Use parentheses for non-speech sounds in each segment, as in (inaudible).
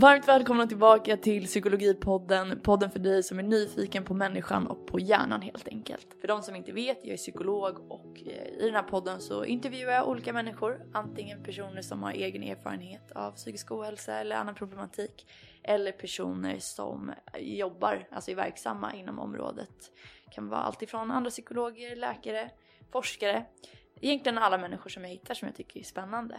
Varmt välkomna tillbaka till Psykologipodden, podden för dig som är nyfiken på människan och på hjärnan helt enkelt. För de som inte vet, jag är psykolog och eh, i den här podden så intervjuar jag olika människor, antingen personer som har egen erfarenhet av psykisk ohälsa eller annan problematik, eller personer som jobbar, alltså är verksamma inom området. Det kan vara alltifrån andra psykologer, läkare, forskare, egentligen alla människor som jag hittar som jag tycker är spännande.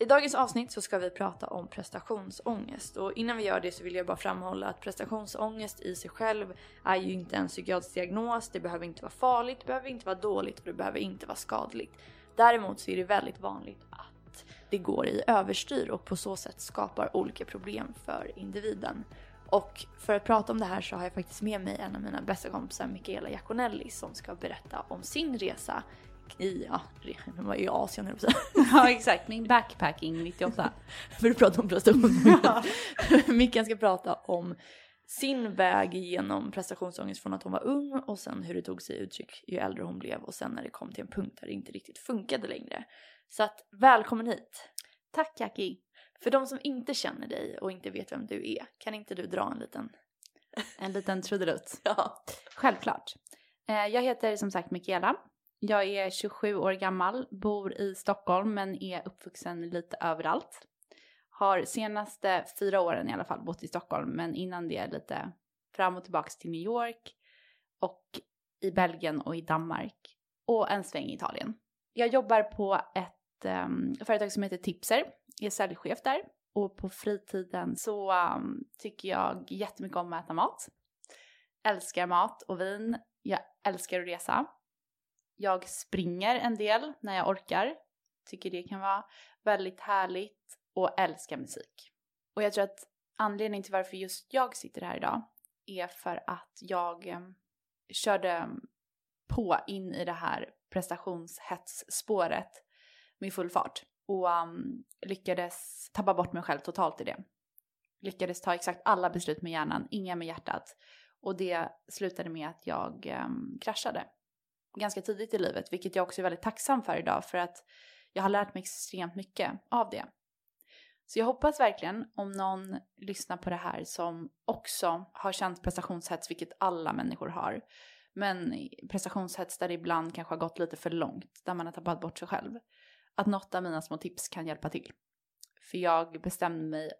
I dagens avsnitt så ska vi prata om prestationsångest och innan vi gör det så vill jag bara framhålla att prestationsångest i sig själv är ju inte en psykiatrisk diagnos, det behöver inte vara farligt, det behöver inte vara dåligt och det behöver inte vara skadligt. Däremot så är det väldigt vanligt att det går i överstyr och på så sätt skapar olika problem för individen. Och för att prata om det här så har jag faktiskt med mig en av mina bästa kompisar, Michaela Jaconelli, som ska berätta om sin resa i, ja, de var i Asien höll Ja exakt, min backpacking 98. (laughs) För att prata om prestation. (laughs) Ja. Mickan ska prata om sin väg genom prestationsångest från att hon var ung och sen hur det tog sig uttryck ju äldre hon blev och sen när det kom till en punkt där det inte riktigt funkade längre. Så att välkommen hit! Tack Jackie! För de som inte känner dig och inte vet vem du är, kan inte du dra en liten... En liten trudelutt? (laughs) Ja. Självklart. Eh, jag heter som sagt Mikaela jag är 27 år gammal, bor i Stockholm men är uppvuxen lite överallt. Har senaste fyra åren i alla fall bott i Stockholm men innan det lite fram och tillbaks till New York och i Belgien och i Danmark och en sväng i Italien. Jag jobbar på ett um, företag som heter Tipser, är säljchef där och på fritiden så um, tycker jag jättemycket om att äta mat. Älskar mat och vin. Jag älskar att resa. Jag springer en del när jag orkar. Tycker det kan vara väldigt härligt och älskar musik. Och jag tror att anledningen till varför just jag sitter här idag är för att jag eh, körde på in i det här prestationshetsspåret med full fart och um, lyckades tappa bort mig själv totalt i det. Lyckades ta exakt alla beslut med hjärnan, inga med hjärtat. Och det slutade med att jag um, kraschade ganska tidigt i livet, vilket jag också är väldigt tacksam för idag för att jag har lärt mig extremt mycket av det. Så jag hoppas verkligen om någon lyssnar på det här som också har känt prestationshets, vilket alla människor har, men prestationshets där det ibland kanske har gått lite för långt, där man har tappat bort sig själv, att något av mina små tips kan hjälpa till. För jag bestämde mig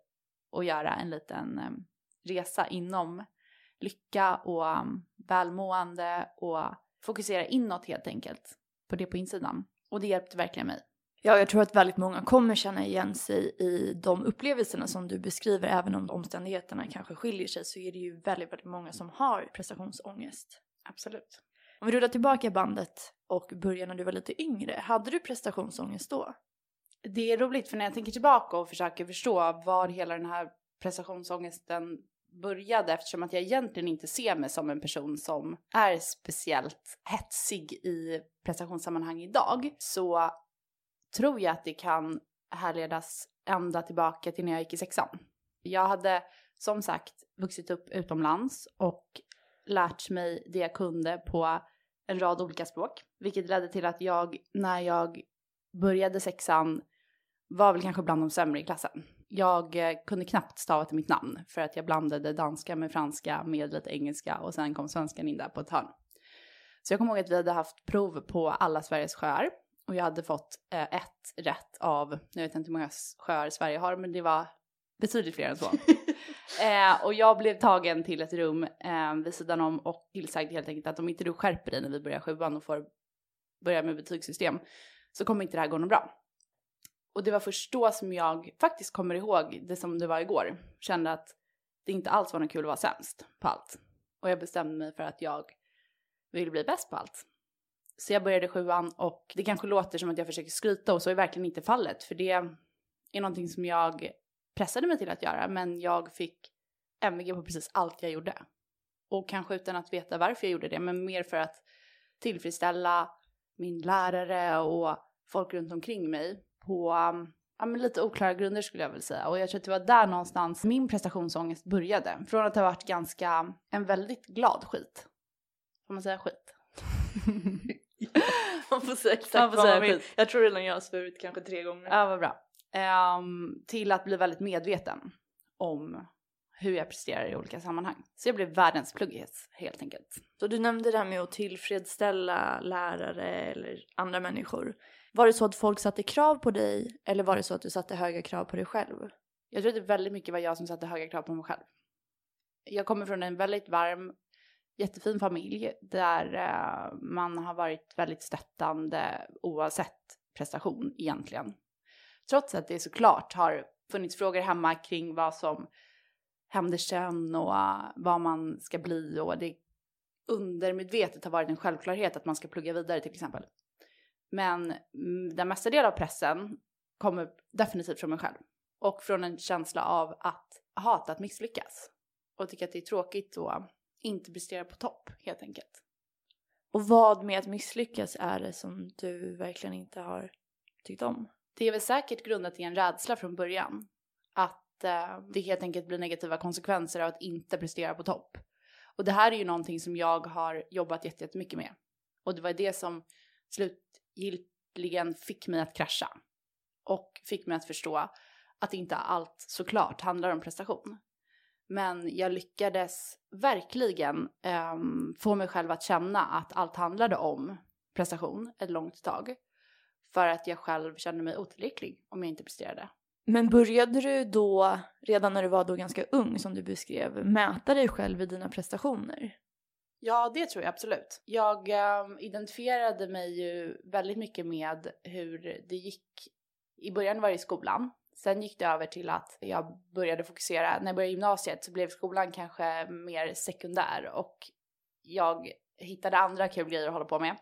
att göra en liten eh, resa inom lycka och mm, välmående och fokusera inåt helt enkelt på det på insidan. Och det hjälpte verkligen mig. Ja, jag tror att väldigt många kommer känna igen sig i de upplevelserna som du beskriver. Även om omständigheterna kanske skiljer sig så är det ju väldigt, väldigt många som har prestationsångest. Absolut. Om vi rullar tillbaka bandet och börjar när du var lite yngre. Hade du prestationsångest då? Det är roligt för när jag tänker tillbaka och försöker förstå var hela den här prestationsångesten började eftersom att jag egentligen inte ser mig som en person som är speciellt hetsig i prestationssammanhang idag så tror jag att det kan härledas ända tillbaka till när jag gick i sexan. Jag hade som sagt vuxit upp utomlands och lärt mig det jag kunde på en rad olika språk, vilket ledde till att jag när jag började sexan var väl kanske bland de sämre i klassen jag eh, kunde knappt stava till mitt namn för att jag blandade danska med franska med lite engelska och sen kom svenskan in där på ett hörn. Så jag kommer ihåg att vi hade haft prov på alla Sveriges sjöar och jag hade fått eh, ett rätt av, jag vet inte hur många sjöar Sverige har, men det var betydligt fler än så. (laughs) eh, och jag blev tagen till ett rum eh, vid sidan om och tillsagd helt enkelt att om inte du skärper dig när vi börjar sjuan och får börja med betygssystem så kommer inte det här gå något bra. Och det var först då som jag faktiskt kommer ihåg det som det var igår. Kände att det inte alls var något kul att vara sämst på allt. Och jag bestämde mig för att jag vill bli bäst på allt. Så jag började sjuan och det kanske låter som att jag försöker skryta och så är verkligen inte fallet. För det är någonting som jag pressade mig till att göra men jag fick MVG på precis allt jag gjorde. Och kanske utan att veta varför jag gjorde det men mer för att tillfredsställa min lärare och folk runt omkring mig på um, ja, men lite oklara grunder skulle jag vilja säga. Och jag tror att det var där någonstans min prestationsångest började. Från att ha varit ganska, en väldigt glad skit. Får man säga skit? (laughs) man får säga exakt man får säga man skit. Jag tror redan jag har svurit kanske tre gånger. Ja, vad bra. Um, till att bli väldigt medveten. om hur jag presterar i olika sammanhang. Så jag blev världens pluggis helt enkelt. Så du nämnde det här med att tillfredsställa lärare eller andra människor. Var det så att folk satte krav på dig eller var det så att du satte höga krav på dig själv? Jag tror att det väldigt mycket var jag som satte höga krav på mig själv. Jag kommer från en väldigt varm, jättefin familj där eh, man har varit väldigt stöttande oavsett prestation egentligen. Trots att det såklart har funnits frågor hemma kring vad som händer sen och uh, vad man ska bli och det undermedvetet har varit en självklarhet att man ska plugga vidare till exempel. Men mm, den mesta delen av pressen kommer definitivt från mig själv och från en känsla av att hata att misslyckas och tycka att det är tråkigt och inte prestera på topp helt enkelt. Och vad med att misslyckas är det som du verkligen inte har tyckt om? Det är väl säkert grundat i en rädsla från början. Att eh, det helt enkelt blir negativa konsekvenser av att inte prestera på topp. Och det här är ju någonting som jag har jobbat jättemycket med. Och det var det som slutgiltigen fick mig att krascha. Och fick mig att förstå att inte allt såklart handlar om prestation. Men jag lyckades verkligen um, få mig själv att känna att allt handlade om prestation ett långt tag. För att jag själv kände mig otillräcklig om jag inte presterade. Men började du då, redan när du var då ganska ung som du beskrev, mäta dig själv i dina prestationer? Ja, det tror jag absolut. Jag um, identifierade mig ju väldigt mycket med hur det gick. I början var det i skolan. Sen gick det över till att jag började fokusera, när jag började gymnasiet så blev skolan kanske mer sekundär och jag hittade andra kul grejer att hålla på med.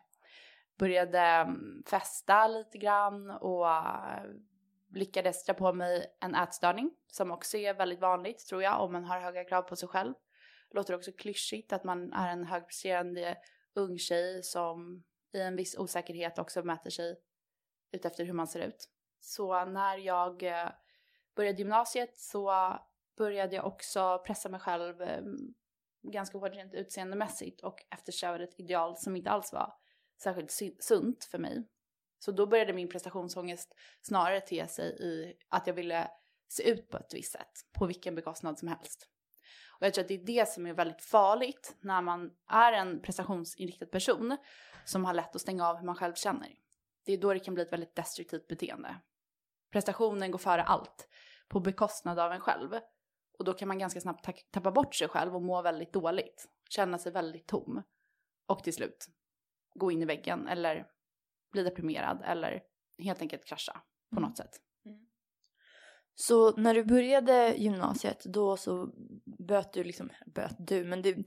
Började ehm, festa lite grann och eh, lyckades dra på mig en ätstörning som också är väldigt vanligt tror jag om man har höga krav på sig själv. Låter också klyschigt att man är en högpresterande ung tjej som i en viss osäkerhet också mäter sig utefter hur man ser ut. Så när jag eh, började gymnasiet så började jag också pressa mig själv eh, ganska hårt rent utseendemässigt och eftersträvade ett ideal som inte alls var särskilt sunt för mig. Så då började min prestationsångest snarare te sig i att jag ville se ut på ett visst sätt, på vilken bekostnad som helst. Och jag tror att det är det som är väldigt farligt när man är en prestationsinriktad person som har lätt att stänga av hur man själv känner. Det är då det kan bli ett väldigt destruktivt beteende. Prestationen går före allt på bekostnad av en själv. Och då kan man ganska snabbt tappa bort sig själv och må väldigt dåligt. Känna sig väldigt tom. Och till slut gå in i väggen eller bli deprimerad eller helt enkelt krascha på något sätt. Så när du började gymnasiet då så böt du liksom, böt du, men du,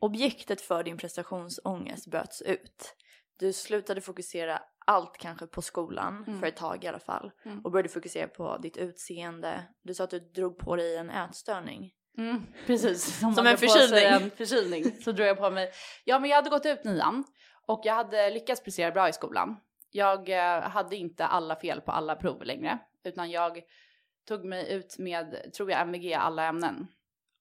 objektet för din prestationsångest böts ut. Du slutade fokusera allt kanske på skolan mm. för ett tag i alla fall mm. och började fokusera på ditt utseende. Du sa att du drog på dig en ätstörning. Mm, (laughs) precis, som, som en förkylning. En förkylning så drog jag på mig. Ja men jag hade gått ut nian och jag hade lyckats prestera bra i skolan. Jag eh, hade inte alla fel på alla prov längre utan jag tog mig ut med, tror jag, MVG alla ämnen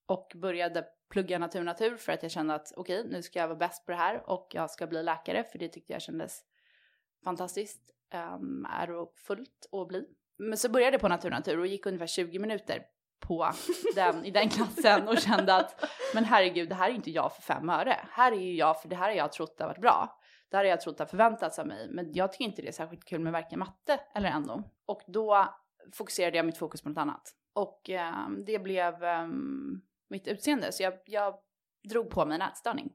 och började plugga natur natur för att jag kände att okej, okay, nu ska jag vara bäst på det här och jag ska bli läkare för det tyckte jag kändes fantastiskt ehm, um, ärofullt att bli. Men så började jag på natur natur och gick ungefär 20 minuter på den, i den klassen och kände att men herregud, det här är inte jag för fem öre. Här är ju jag för det här har jag trott har varit bra. Det här har jag trott har förväntats av mig. Men jag tycker inte det är särskilt kul med varken matte eller NO. Och då fokuserade jag mitt fokus på något annat. Och um, det blev um, mitt utseende. Så jag, jag drog på mig en ätstörning.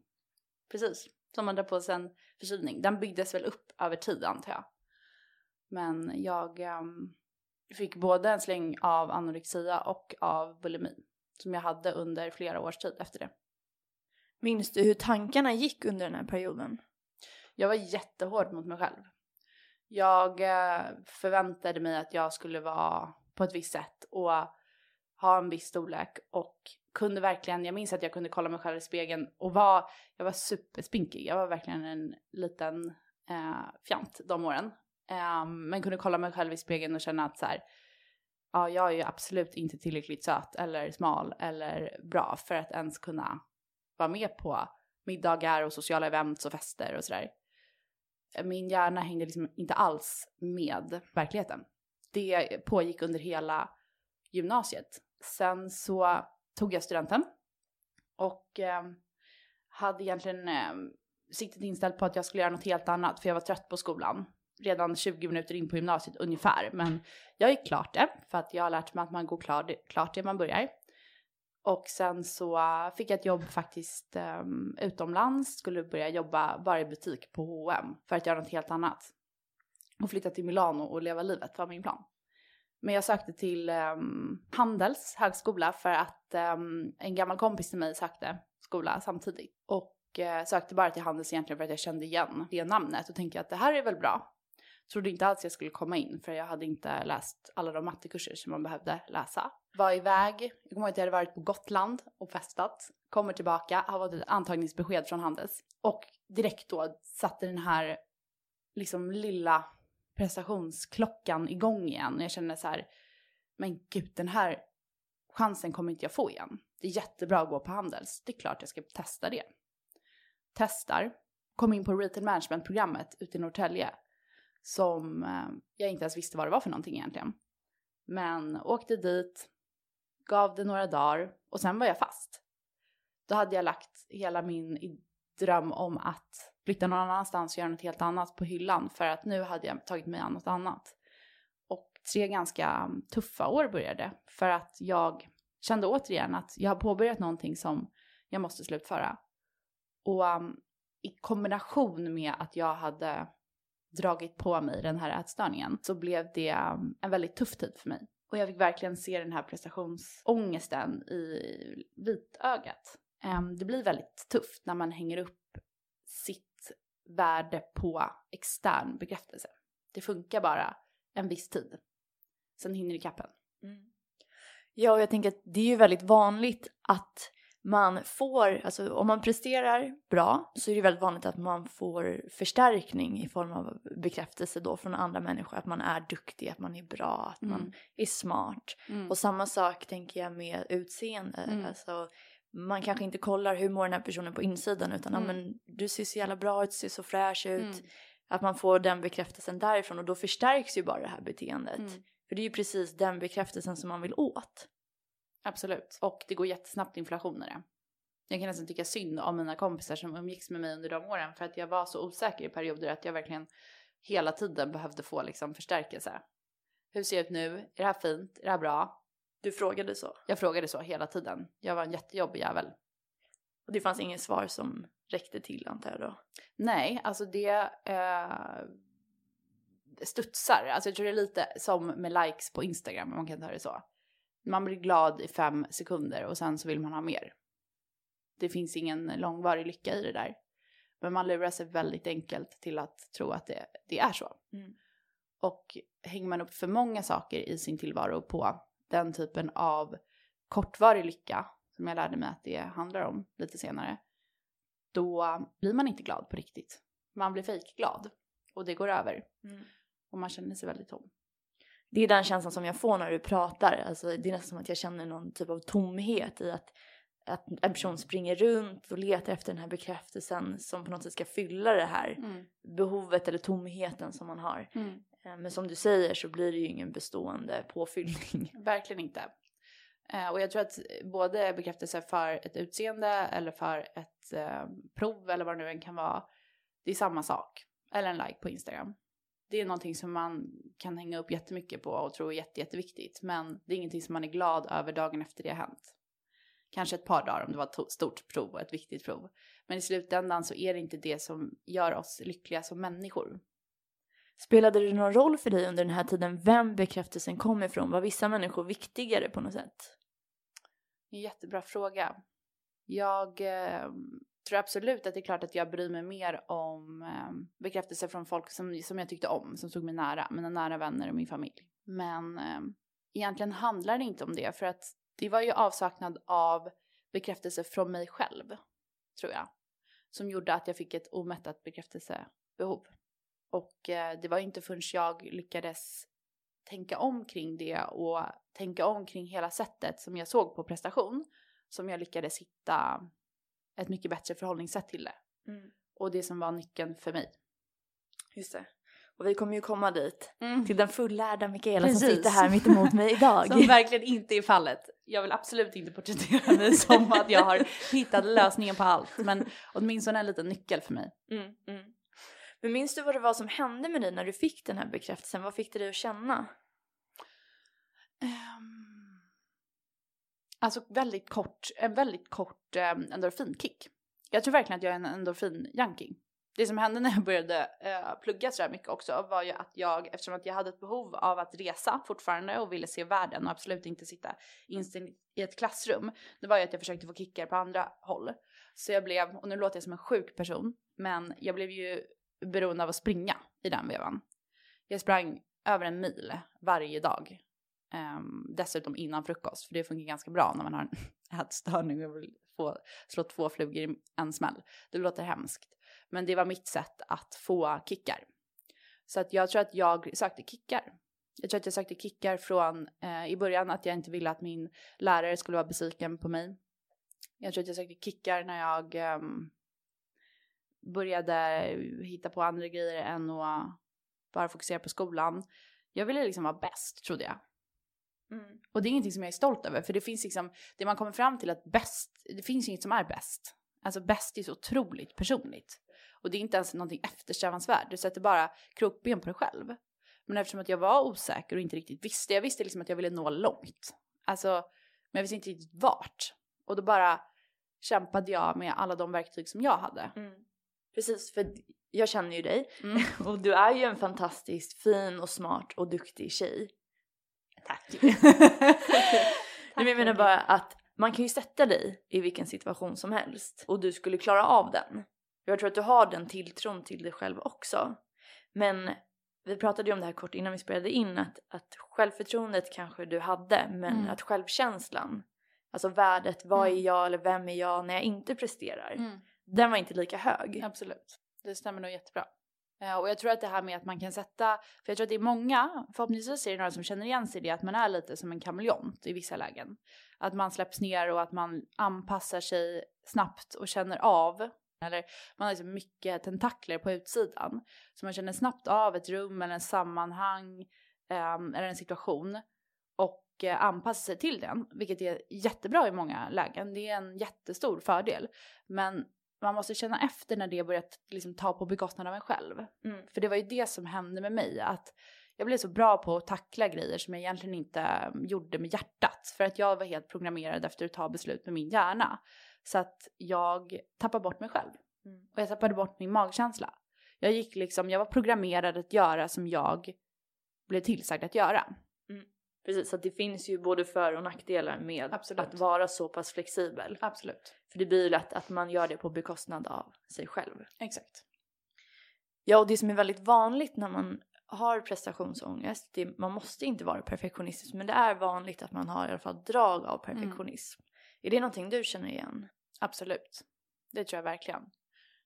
Precis, som man drar på sig en förkylning. Den byggdes väl upp över tid antar jag. Men jag um, fick både en släng av anorexia och av bulimi. Som jag hade under flera års tid efter det. Minns du hur tankarna gick under den här perioden? Jag var jättehård mot mig själv. Jag eh, förväntade mig att jag skulle vara på ett visst sätt och ha en viss storlek och kunde verkligen, jag minns att jag kunde kolla mig själv i spegeln och var, jag var superspinkig. Jag var verkligen en liten eh, fjant de åren. Eh, men kunde kolla mig själv i spegeln och känna att så här, ja, jag är ju absolut inte tillräckligt söt eller smal eller bra för att ens kunna vara med på middagar och sociala events och fester och sådär. Min hjärna hängde liksom inte alls med verkligheten. Det pågick under hela gymnasiet sen så tog jag studenten och eh, hade egentligen eh, siktet inställt på att jag skulle göra något helt annat för jag var trött på skolan. Redan 20 minuter in på gymnasiet ungefär. Men jag gick klart det för att jag har lärt mig att man går klart, klart det man börjar. Och sen så fick jag ett jobb faktiskt um, utomlands, skulle börja jobba bara i butik på H&M för att göra något helt annat. Och flytta till Milano och leva livet var min plan. Men jag sökte till um, Handels högskola för att um, en gammal kompis till mig sökte skola samtidigt. Och uh, sökte bara till Handels egentligen för att jag kände igen det namnet och tänkte att det här är väl bra. Trodde inte alls jag skulle komma in för jag hade inte läst alla de mattekurser som man behövde läsa. Var iväg, jag kommer ihåg att jag hade varit på Gotland och festat. Kommer tillbaka, har fått ett antagningsbesked från Handels. Och direkt då satte den här liksom lilla prestationsklockan igång igen. Och jag kände så här, men gud den här chansen kommer inte jag få igen. Det är jättebra att gå på Handels, det är klart jag ska testa det. Testar, kom in på retail management-programmet ute i Norrtälje som eh, jag inte ens visste vad det var för någonting egentligen. Men åkte dit, gav det några dagar och sen var jag fast. Då hade jag lagt hela min dröm om att flytta någon annanstans och göra något helt annat på hyllan för att nu hade jag tagit mig an något annat. Och tre ganska mm, tuffa år började för att jag kände återigen att jag har påbörjat någonting som jag måste slutföra. Och um, i kombination med att jag hade dragit på mig den här ätstörningen så blev det um, en väldigt tuff tid för mig. Och jag fick verkligen se den här prestationsångesten i vitögat. Ehm, det blir väldigt tufft när man hänger upp sitt värde på extern bekräftelse. Det funkar bara en viss tid. Sen hinner det kappen. Mm. Ja, och jag tänker att det är ju väldigt vanligt att man får, alltså om man presterar bra så är det väldigt vanligt att man får förstärkning i form av bekräftelse då från andra människor att man är duktig, att man är bra, att mm. man är smart. Mm. Och samma sak tänker jag med utseende. Mm. Alltså, man kanske inte kollar hur mår den här personen på insidan utan mm. men du ser så jävla bra ut, ser så fräsch ut. Mm. Att man får den bekräftelsen därifrån och då förstärks ju bara det här beteendet. Mm. För det är ju precis den bekräftelsen som man vill åt. Absolut. Och det går jättesnabbt inflation i det. Jag kan nästan tycka synd om mina kompisar som umgicks med mig under de åren för att jag var så osäker i perioder att jag verkligen hela tiden behövde få liksom förstärkelse. Hur ser jag ut nu? Är det här fint? Är det här bra? Du frågade så? Jag frågade så hela tiden. Jag var en jättejobbig jävel. Och det fanns inget svar som räckte till antar jag då? Nej, alltså det eh, studsar. Alltså jag tror det är lite som med likes på Instagram om man kan ta det så. Man blir glad i fem sekunder och sen så vill man ha mer. Det finns ingen långvarig lycka i det där. Men man lurar sig väldigt enkelt till att tro att det, det är så. Mm. Och hänger man upp för många saker i sin tillvaro på den typen av kortvarig lycka, som jag lärde mig att det handlar om lite senare, då blir man inte glad på riktigt. Man blir fejkglad och det går över. Mm. Och man känner sig väldigt tom det är den känslan som jag får när du pratar. Alltså, det är nästan som att jag känner någon typ av tomhet i att, att en person springer runt och letar efter den här bekräftelsen som på något sätt ska fylla det här mm. behovet eller tomheten som man har. Mm. Eh, men som du säger så blir det ju ingen bestående påfyllning. (laughs) Verkligen inte. Eh, och jag tror att både bekräftelse för ett utseende eller för ett eh, prov eller vad det nu än kan vara, det är samma sak. Eller en like på Instagram det är någonting som man kan hänga upp jättemycket på och tro är jätte, jätteviktigt. Men det är ingenting som man är glad över dagen efter det har hänt. Kanske ett par dagar om det var ett stort prov och ett viktigt prov. Men i slutändan så är det inte det som gör oss lyckliga som människor. Spelade det någon roll för dig under den här tiden vem bekräftelsen kom ifrån? Var vissa människor viktigare på något sätt? En jättebra fråga. Jag eh, tror absolut att det är klart att jag bryr mig mer om eh, bekräftelse från folk som, som jag tyckte om, som stod mig nära, mina nära vänner och min familj. Men eh, egentligen handlar det inte om det, för att det var ju avsaknad av bekräftelse från mig själv, tror jag, som gjorde att jag fick ett omättat bekräftelsebehov. Och eh, det var inte förrän jag lyckades tänka om kring det och tänka om kring hela sättet som jag såg på prestation som jag lyckades hitta ett mycket bättre förhållningssätt till det. Mm. Och det som var nyckeln för mig. Just det. Och vi kommer ju komma dit. Mm. Till den fullärda Mikaela som Precis. sitter här mitt emot mig idag. (laughs) Som verkligen inte är fallet. Jag vill absolut inte porträttera mig (laughs) som att jag har hittat lösningen på allt. Men åtminstone en liten nyckel för mig. Mm, mm. Men minns du vad det var som hände med dig när du fick den här bekräftelsen? Vad fick det dig att känna? Ehm, alltså väldigt kort, en väldigt kort eh, endorfinkick. Jag tror verkligen att jag är en endorfin-junkie. Det som hände (laughs) när jag började eh, plugga så här mycket också var ju att jag, eftersom att jag hade ett behov av att resa fortfarande och ville se världen och absolut inte sitta instängd i ett klassrum, det var ju att jag försökte få kickar på andra håll. Så jag blev, och nu låter jag som en sjuk person, men jag blev ju beroende av att springa i den vevan. Jag sprang över en mil varje dag Um, dessutom innan frukost, för det funkar ganska bra när man har en (laughs) ätstörning och vill få, slå två flugor i en smäll. Det låter hemskt. Men det var mitt sätt att få kickar. Så att jag tror att jag sökte kickar. Jag tror att jag sökte kickar från eh, i början att jag inte ville att min lärare skulle vara besviken på mig. Jag tror att jag sökte kickar när jag eh, började hitta på andra grejer än att bara fokusera på skolan. Jag ville liksom vara bäst, trodde jag. Mm. Och det är ingenting som jag är stolt över, för det finns liksom, det man kommer fram till att bäst, det finns inget som är bäst. Alltså bäst är så otroligt personligt. Och det är inte ens någonting eftersträvansvärt, du sätter bara krokben på dig själv. Men eftersom att jag var osäker och inte riktigt visste, jag visste liksom att jag ville nå långt. Alltså, men jag visste inte riktigt vart. Och då bara kämpade jag med alla de verktyg som jag hade. Mm. Precis, för jag känner ju dig Mm. (laughs) och du är ju en fantastiskt fin och smart och duktig tjej. (laughs) Tack. Nej, men jag menar bara att man kan ju sätta dig i vilken situation som helst och du skulle klara av den. Jag tror att du har den tilltron till dig själv också. Men vi pratade ju om det här kort innan vi spelade in att, att självförtroendet kanske du hade men Mm. att självkänslan, alltså värdet, vad är Mm. jag eller vem är jag när jag inte presterar, Mm. den var inte lika hög. Absolut. Det stämmer nog jättebra. Eh, och jag tror att det här med att man kan sätta, för jag tror att det är många, förhoppningsvis är det några som känner igen sig i det, att man är lite som en kameleont i vissa lägen. Att man släpps ner och att man anpassar sig snabbt och känner av. Eller man har liksom mycket tentakler på utsidan. Så man känner snabbt av ett rum eller en sammanhang ehm, eller en situation. Och eh, anpassar sig till den, vilket är jättebra i många lägen. Det är en jättestor fördel. Men man måste känna efter när det börjar liksom ta på bekostnad av en själv. Mm. För det var ju det som hände med mig, att jag blev så bra på att tackla grejer som jag egentligen inte mm, gjorde med hjärtat. För att jag var helt programmerad efter att ta beslut med min hjärna. Så att jag tappade bort mig själv. Mm. Och jag tappade bort min magkänsla. Jag gick liksom, jag var programmerad att göra som jag blev tillsagd att göra. Precis, så det finns ju både för och nackdelar med Absolut. att vara så pass flexibel. Absolut. För det blir ju lätt att man gör det på bekostnad av sig själv. Exakt. Ja, och det som är väldigt vanligt när man har prestationsångest, det, man måste inte vara perfektionistisk, men det är vanligt att man har i alla fall drag av perfektionism. Är det någonting du känner igen? Absolut. Det tror jag verkligen.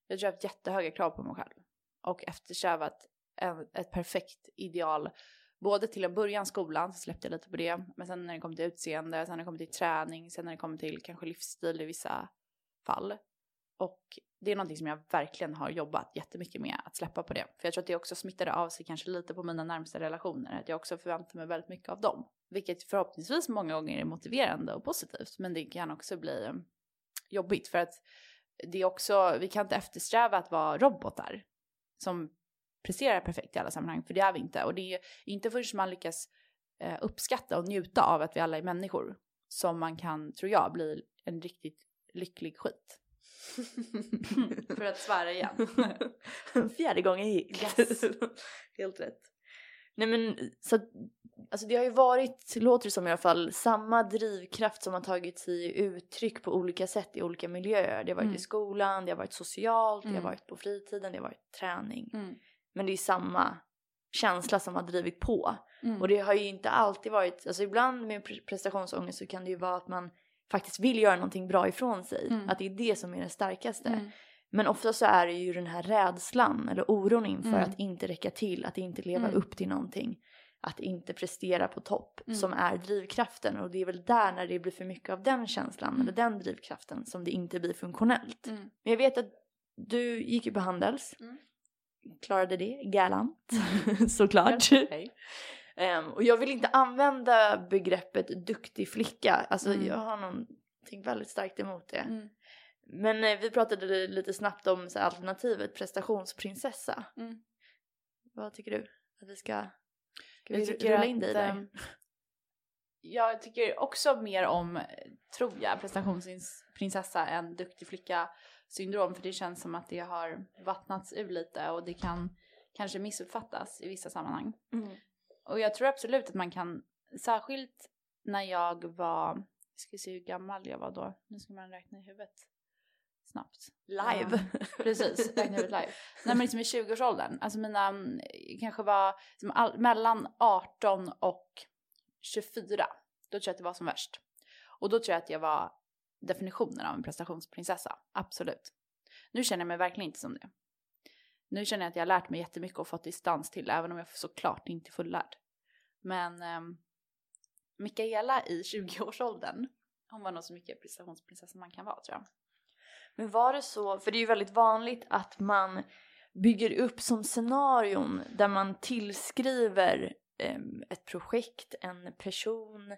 Jag tror jag har haft jättehöga krav på mig själv. Och eftersträvat ett perfekt ideal. Både till en början skolan, så släppte jag lite på det. Men sen när det kom till utseende, sen när det kom till träning, sen när det kom till kanske livsstil i vissa fall. Och det är någonting som jag verkligen har jobbat jättemycket med, att släppa på det. För jag tror att det också smittade av sig kanske lite på mina närmsta relationer. Att jag också förväntar mig väldigt mycket av dem. Vilket förhoppningsvis många gånger är motiverande och positivt. Men det kan också bli eh, jobbigt för att det är också, vi kan inte eftersträva att vara robotar som presterar perfekt i alla sammanhang, för det är vi inte. Och det är inte förrän man lyckas eh, uppskatta och njuta av att vi alla är människor som man kan, tror jag, bli en riktigt lycklig skit. (laughs) för att svära igen. (laughs) Fjärde gången gick. Yes. (laughs) Helt rätt. Nej men så alltså det har ju varit, låter det som i alla fall, samma drivkraft som har tagit sig uttryck på olika sätt i olika miljöer. Det har varit Mm. i skolan, det har varit socialt, det har Mm. varit på fritiden, det har varit träning. Mm. Men det är samma känsla som har drivit på. Mm. Och det har ju inte alltid varit, alltså ibland med pre- prestationsångest så kan det ju vara att man faktiskt vill göra någonting bra ifrån sig. Mm. Att det är det som är det starkaste. Mm. Men ofta så är det ju den här rädslan eller oron inför Mm. att inte räcka till, att inte leva Mm. upp till någonting. Att inte prestera på topp Mm. som är drivkraften och det är väl där när det blir för mycket av den känslan eller den drivkraften som det inte blir funktionellt. Men jag vet att du gick ju på Handels. Mm. klarade det galant (laughs) såklart. Okej. Ehm, och jag vill inte använda begreppet duktig flicka, alltså Mm. jag har någonting väldigt starkt emot det. Mm. Men eh, vi pratade lite snabbt om så alternativet prestationsprinsessa. Mm. Vad tycker du? Att vi ska, ska vi rulla in dig där? ehm, Jag tycker också mer om, eh, tror jag, prestationsprinsessa än duktig flicka syndrom för det känns som att det har vattnats ur lite och det kan kanske missuppfattas i vissa sammanhang. Mm. Och jag tror absolut att man kan, särskilt när jag var, ska vi se hur gammal jag var då, nu ska man räkna i huvudet snabbt. Live. Precis, räkna huvudet live. Nej men liksom i 20-årsåldern, alltså mina, mm, kanske var liksom all, mellan 18 och 24, då tror jag att det var som värst. Och då tror jag att jag var definitionen av en prestationsprinsessa, absolut. Nu känner jag mig verkligen inte som det. Nu känner jag att jag har lärt mig jättemycket och fått distans till, även om jag såklart inte är fullärd. Men eh, Mikaela i 20-årsåldern, hon var nog så mycket prestationsprinsessa man kan vara tror jag. Men var det så, för det är ju väldigt vanligt att man bygger upp som scenarion där man tillskriver eh, ett projekt, en person,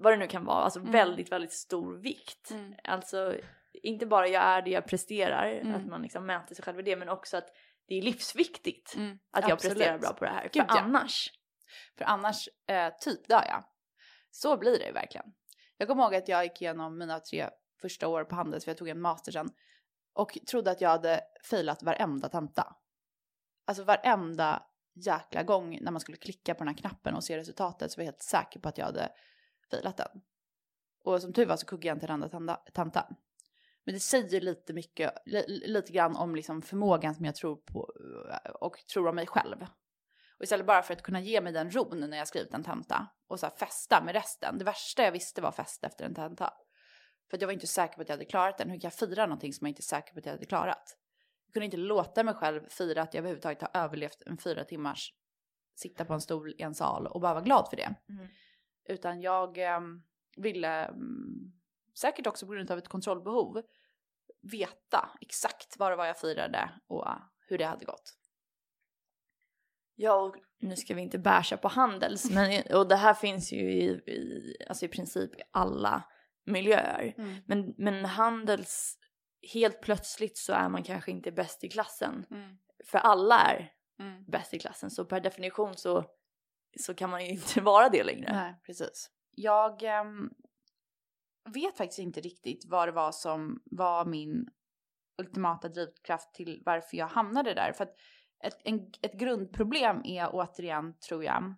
vad det nu kan vara, alltså Mm. väldigt, väldigt stor vikt. Mm. Alltså inte bara jag är det jag presterar, Mm. att man liksom mäter sig själv i det, men också att det är livsviktigt Mm, att jag absolut. presterar bra på det här. Gud, för ja. annars, För annars, eh, typ dör jag. Så blir det ju verkligen. Jag kommer ihåg att jag gick igenom mina tre första år på Handels, för jag tog en master sen. Och trodde att jag hade failat varenda tenta. Alltså varenda jäkla gång när man skulle klicka på den här knappen och se resultatet så var jag helt säker på att jag hade failat den. Och som tur var så kuggade jag inte den andra tantan. Men det säger lite mycket, li, lite grann om liksom förmågan som jag tror på eh, och tror om mig själv. Och istället bara för att kunna ge mig den ron när jag skrivit en tenta och så här festa med resten. Det värsta jag visste var fest efter en tenta. För att jag var inte säker på att jag hade klarat den. Hur kan jag fira någonting som jag inte är säker på att jag hade klarat? Jag kunde inte låta mig själv fira att jag överhuvudtaget har överlevt en fyra timmars sitta på en stol i en sal och bara vara glad för det. Mm. Utan jag ehm, ville, mm, säkert också på grund av ett kontrollbehov, veta exakt vad det var jag firade och hur det hade gått. Ja, och nu ska vi inte bärsa på Handels, men och det här finns ju i, i, alltså i princip i alla miljöer. Men, men Handels, helt plötsligt så är man kanske inte bäst i klassen. Mm. För alla är Mm. bäst i klassen, så per definition så, så kan man ju (laughs) inte vara det längre. Nej, precis. Jag um, vet faktiskt inte riktigt vad det var som var min ultimata drivkraft till varför jag hamnade där. För att ett, en, ett grundproblem är återigen, tror jag,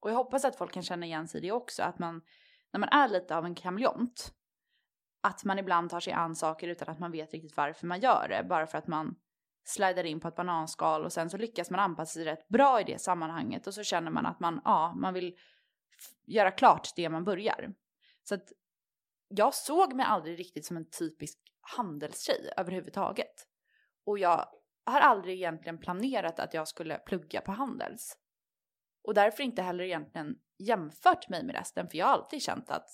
och jag hoppas att folk kan känna igen sig i det också, att man, när man är lite av en kameleont, att man ibland tar sig an saker utan att man vet riktigt varför man gör det, bara för att man slidar in på ett bananskal och sen så lyckas man anpassa sig rätt bra i det sammanhanget och så känner man att man, ja, man vill göra klart det man börjar. Så att jag såg mig aldrig riktigt som en typisk handelstjej överhuvudtaget. Och jag har aldrig egentligen planerat att jag skulle plugga på Handels. Och därför inte heller egentligen jämfört mig med resten, för jag har alltid känt att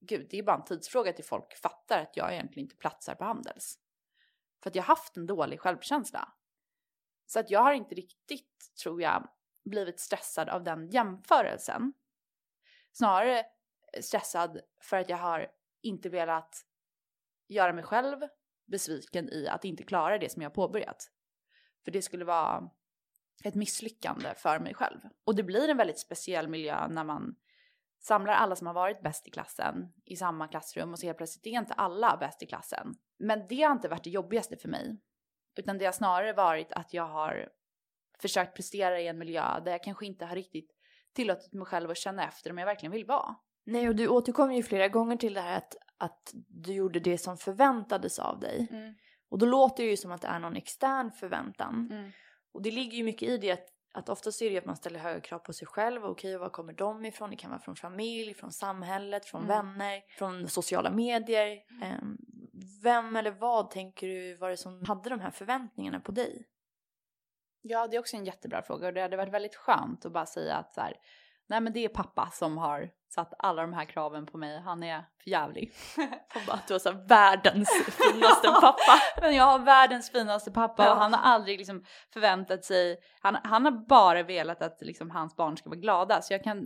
gud, det är bara en tidsfråga till folk fattar att jag egentligen inte platsar på Handels. För att jag har haft en dålig självkänsla. Så att jag har inte riktigt, tror jag, blivit stressad av den jämförelsen. Snarare eh, stressad för att jag har inte velat göra mig själv besviken i att inte klara det som jag har påbörjat. För det skulle vara ett misslyckande för mig själv. Och det blir en väldigt speciell miljö när man samlar alla som har varit bäst i klassen i samma klassrum och så helt plötsligt är inte alla bäst i klassen. Men det har inte varit det jobbigaste för mig. Utan det har snarare varit att jag har försökt prestera i en miljö där jag kanske inte har riktigt tillåtit mig själv att känna efter om jag verkligen vill vara. Nej, och du återkommer ju flera gånger till det här att, att du gjorde det som förväntades av dig. Och då låter det ju som att det är någon extern förväntan. Mm. Och det ligger ju mycket i det att, att oftast är det att man ställer höga krav på sig själv. Och Okej, var kommer de ifrån? Det kan vara från familj, från samhället, från Mm. vänner, från sociala medier. Ehm, vem eller vad tänker du var det som hade de här förväntningarna på dig? Ja, det är också en jättebra fråga och det hade varit väldigt skönt att bara säga att så här, Nej men det är pappa som har satt alla de här kraven på mig. Han är för jävlig. (laughs) bara du har så världens finaste (laughs) pappa. men jag har världens finaste pappa och han har aldrig liksom förväntat sig, han, han har bara velat att liksom hans barn ska vara glada så jag kan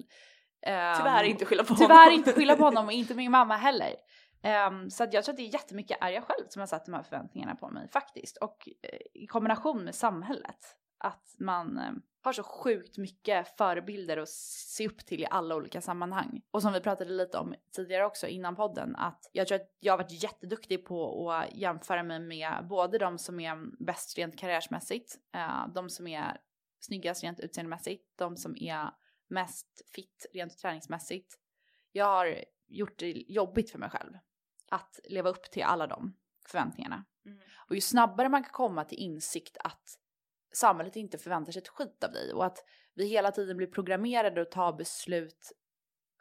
ehm, Tyvärr inte skylla på Tyvärr honom. inte skylla på honom och inte min mamma heller. Ehm, så jag tror att det är jättemycket är jag själv som har satt de här förväntningarna på mig faktiskt. Och eh, i kombination med samhället. Att man eh, har så sjukt mycket förebilder att se upp till i alla olika sammanhang. Och som vi pratade lite om tidigare också innan podden att jag tror att jag har varit jätteduktig på att jämföra mig med både de som är bäst rent karriärsmässigt, eh, de som är snyggast rent utseendemässigt, de som är mest fit rent träningsmässigt. Jag har gjort det jobbigt för mig själv att leva upp till alla de förväntningarna. Mm. Och ju snabbare man kan komma till insikt att samhället inte förväntar sig ett skit av dig och att vi hela tiden blir programmerade att ta beslut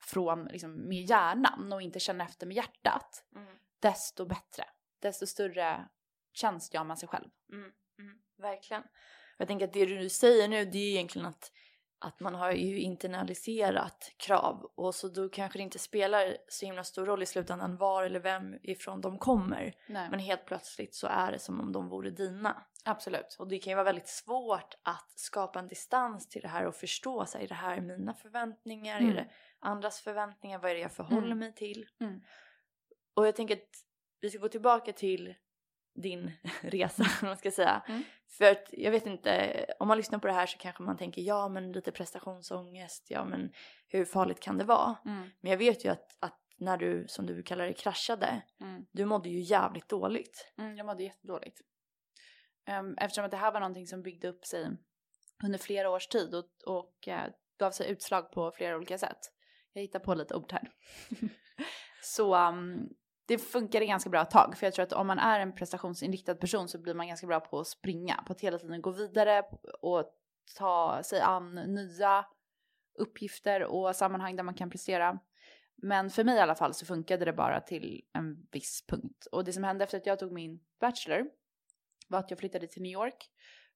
från liksom, med hjärnan och inte känna efter med hjärtat, Mm. desto bättre. Desto större tjänst gör man sig själv. Mm, mm, verkligen. Jag tänker att det du säger nu det är egentligen att, att man har ju internaliserat krav och så då kanske det inte spelar så himla stor roll i slutändan var eller vem ifrån de kommer. Nej. Men helt plötsligt så är det som om de vore dina. Absolut. Och det kan ju vara väldigt svårt att skapa en distans till det här och förstå sig. Det här är mina förväntningar, Mm. är det andras förväntningar, vad är det jag förhåller Mm. mig till? Mm. Och jag tänker att vi ska gå tillbaka till din (laughs) resa, (laughs) om man ska säga. Mm. För att jag vet inte, om man lyssnar på det här så kanske man tänker ja men lite prestationsångest, ja men hur farligt kan det vara? Mm. Men jag vet ju att, att när du, som du kallar det, kraschade, Mm. du mådde ju jävligt dåligt. Jag mådde jättedåligt. Ehm, eftersom att det här var någonting som byggde upp sig under flera års tid och, och eh, gav sig utslag på flera olika sätt. Jag hittar på lite ord här. (laughs) så um, det funkade ganska bra ett tag. För jag tror att om man är en prestationsinriktad person så blir man ganska bra på att springa. På att hela tiden gå vidare och ta sig an nya uppgifter och sammanhang där man kan prestera. Men för mig i alla fall så funkade det bara till en viss punkt. Och det som hände efter att jag tog min bachelor var att jag flyttade till New York.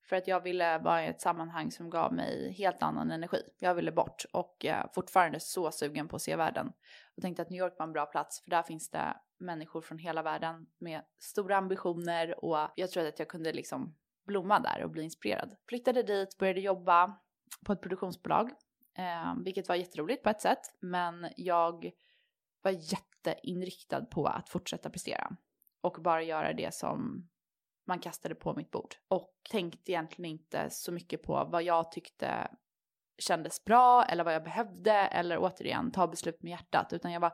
För att jag ville vara i ett sammanhang som gav mig helt annan energi. Jag ville bort och jag är fortfarande så sugen på att se världen. Och tänkte att New York var en bra plats för där finns det människor från hela världen med stora ambitioner och jag trodde att jag kunde liksom blomma där och bli inspirerad. Flyttade dit, började jobba på ett produktionsbolag, eh, vilket var jätteroligt på ett sätt. Men jag var jätteinriktad på att fortsätta prestera och bara göra det som man kastade på mitt bord. Och tänkte egentligen inte så mycket på vad jag tyckte kändes bra eller vad jag behövde eller återigen ta beslut med hjärtat utan jag bara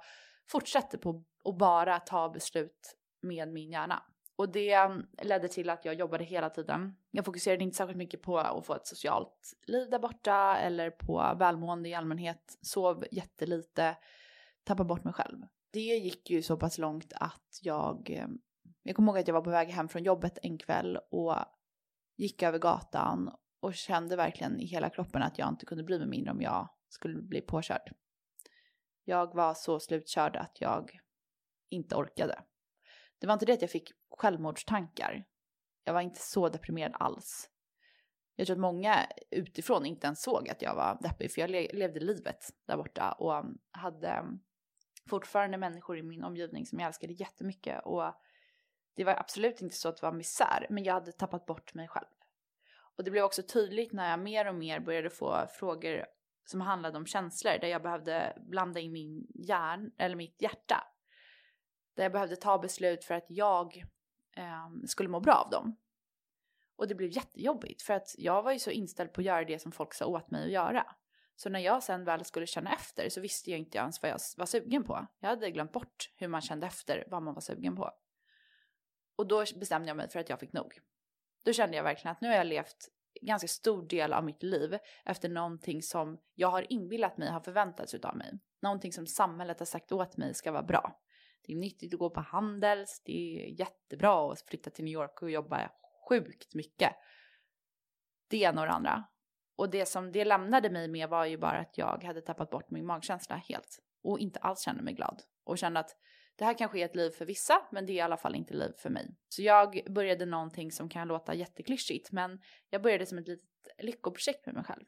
fortsatte på att bara ta beslut med min hjärna. Och det ledde till att jag jobbade hela tiden. Jag fokuserade inte särskilt mycket på att få ett socialt liv där borta eller på välmående i allmänhet. Sov jättelite, tappade bort mig själv. Det gick ju så pass långt att jag, eh, jag kommer ihåg att jag var på väg hem från jobbet en kväll och gick över gatan och kände verkligen i hela kroppen att jag inte kunde bry mig mindre om jag skulle bli påkörd. Jag var så slutkörd att jag inte orkade. Det var inte det att jag fick självmordstankar. Jag var inte så deprimerad alls. Jag tror att många utifrån inte ens såg att jag var deppig för jag le- levde livet där borta och hade fortfarande människor i min omgivning som jag älskade jättemycket och det var absolut inte så att det var misär men jag hade tappat bort mig själv. Och det blev också tydligt när jag mer och mer började få frågor som handlade om känslor där jag behövde blanda in min hjärn eller mitt hjärta. Där jag behövde ta beslut för att jag eh, skulle må bra av dem. Och det blev jättejobbigt för att jag var ju så inställd på att göra det som folk sa åt mig att göra. Så när jag sen väl skulle känna efter så visste jag inte ens vad jag var sugen på. Jag hade glömt bort hur man kände efter vad man var sugen på. Och då bestämde jag mig för att jag fick nog. Då kände jag verkligen att nu har jag levt ganska stor del av mitt liv efter någonting som jag har inbillat mig har förväntats utav mig. Någonting som samhället har sagt åt mig ska vara bra. Det är nyttigt att gå på Handels, det är jättebra att flytta till New York och jobba sjukt mycket. Det ena och det andra. Och det som det lämnade mig med var ju bara att jag hade tappat bort min magkänsla helt. Och inte alls kände mig glad. Och kände att det här kanske är ett liv för vissa, men det är i alla fall inte liv för mig. Så jag började någonting som kan låta jätteklyschigt, men jag började som ett litet lyckoprojekt med mig själv.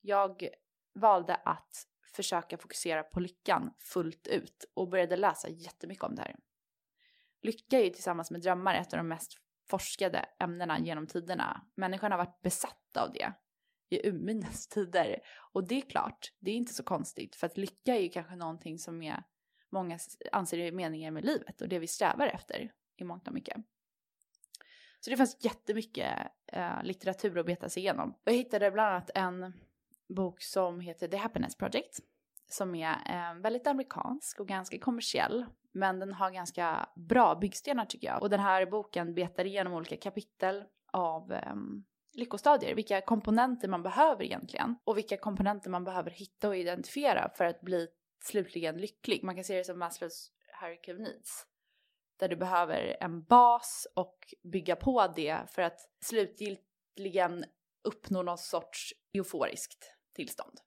Jag valde att försöka fokusera på lyckan fullt ut och började läsa jättemycket om det här. Lycka är ju tillsammans med drömmar ett av de mest forskade ämnena genom tiderna. Människan har varit besatt av det i urminnes tider. Och det är klart, det är inte så konstigt för att lycka är ju kanske någonting som är många anser är meningen med livet och det vi strävar efter i mångt och mycket. Så det fanns jättemycket eh, litteratur att beta sig igenom. Jag hittade bland annat en bok som heter The Happiness Project som är eh, väldigt amerikansk och ganska kommersiell. Men den har ganska bra byggstenar tycker jag. Och den här boken betar igenom olika kapitel av eh, lyckostadier, vilka komponenter man behöver egentligen och vilka komponenter man behöver hitta och identifiera för att bli slutligen lycklig. Man kan se det som Maslows hierarchy of needs. Där du behöver en bas och bygga på det för att slutgiltigen uppnå någon sorts euforiskt tillstånd.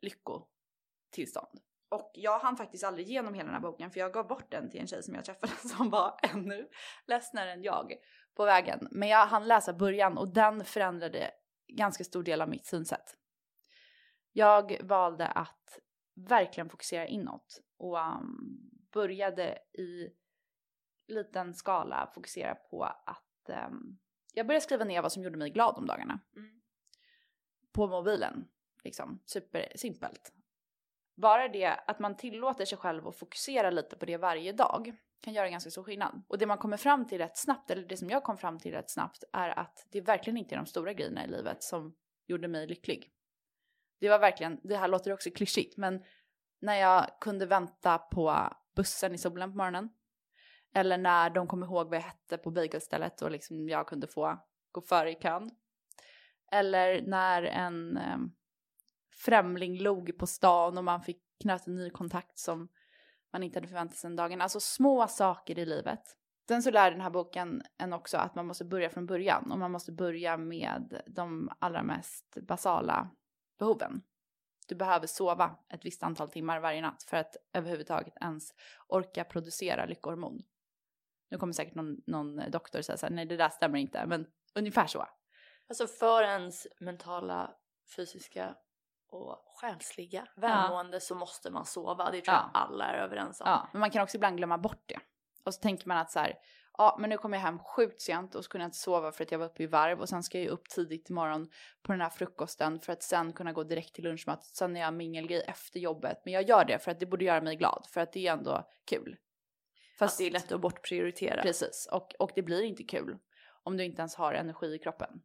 Lyckotillstånd. Och jag hann faktiskt aldrig igenom hela den här boken för jag gav bort den till en tjej som jag träffade (laughs) som var ännu ledsnare än jag på vägen. Men jag hann läsa början och den förändrade ganska stor del av mitt synsätt. Jag valde att verkligen fokusera inåt och um, började i liten skala fokusera på att um, jag började skriva ner vad som gjorde mig glad om dagarna. Mm. På mobilen, liksom. Supersimpelt. Bara det att man tillåter sig själv att fokusera lite på det varje dag kan göra ganska stor skillnad. Och det man kommer fram till rätt snabbt, eller det som jag kom fram till rätt snabbt, är att det verkligen inte är de stora grejerna i livet som gjorde mig lycklig. Det var verkligen, det här låter också klyschigt, men när jag kunde vänta på bussen i solen på morgonen. Eller när de kom ihåg vad jag hette på bagelstället och liksom jag kunde få gå före i kön. Eller när en eh, främling log på stan och man fick knöta en ny kontakt som man inte hade förväntat sig den dagen. Alltså små saker i livet. Sen så lär den här boken en också att man måste börja från början och man måste börja med de allra mest basala behoven. Du behöver sova ett visst antal timmar varje natt för att överhuvudtaget ens orka producera lyckohormon. Nu kommer säkert någon, någon doktor säga så här, nej det där stämmer inte, men ungefär så. Alltså för ens mentala, fysiska och själsliga välmående ja. så måste man sova. Det tror jag alla är överens om. Ja, men man kan också ibland glömma bort det. Och så tänker man att så här, ja men nu kommer jag hem sjukt sent och så kunde jag inte sova för att jag var uppe i varv och sen ska jag ju upp tidigt imorgon på den här frukosten för att sen kunna gå direkt till lunchmat. Sen är jag mingelgrej efter jobbet. Men jag gör det för att det borde göra mig glad för att det är ändå kul. Fast det är lätt att bortprioritera. Precis, och, och det blir inte kul om du inte ens har energi i kroppen.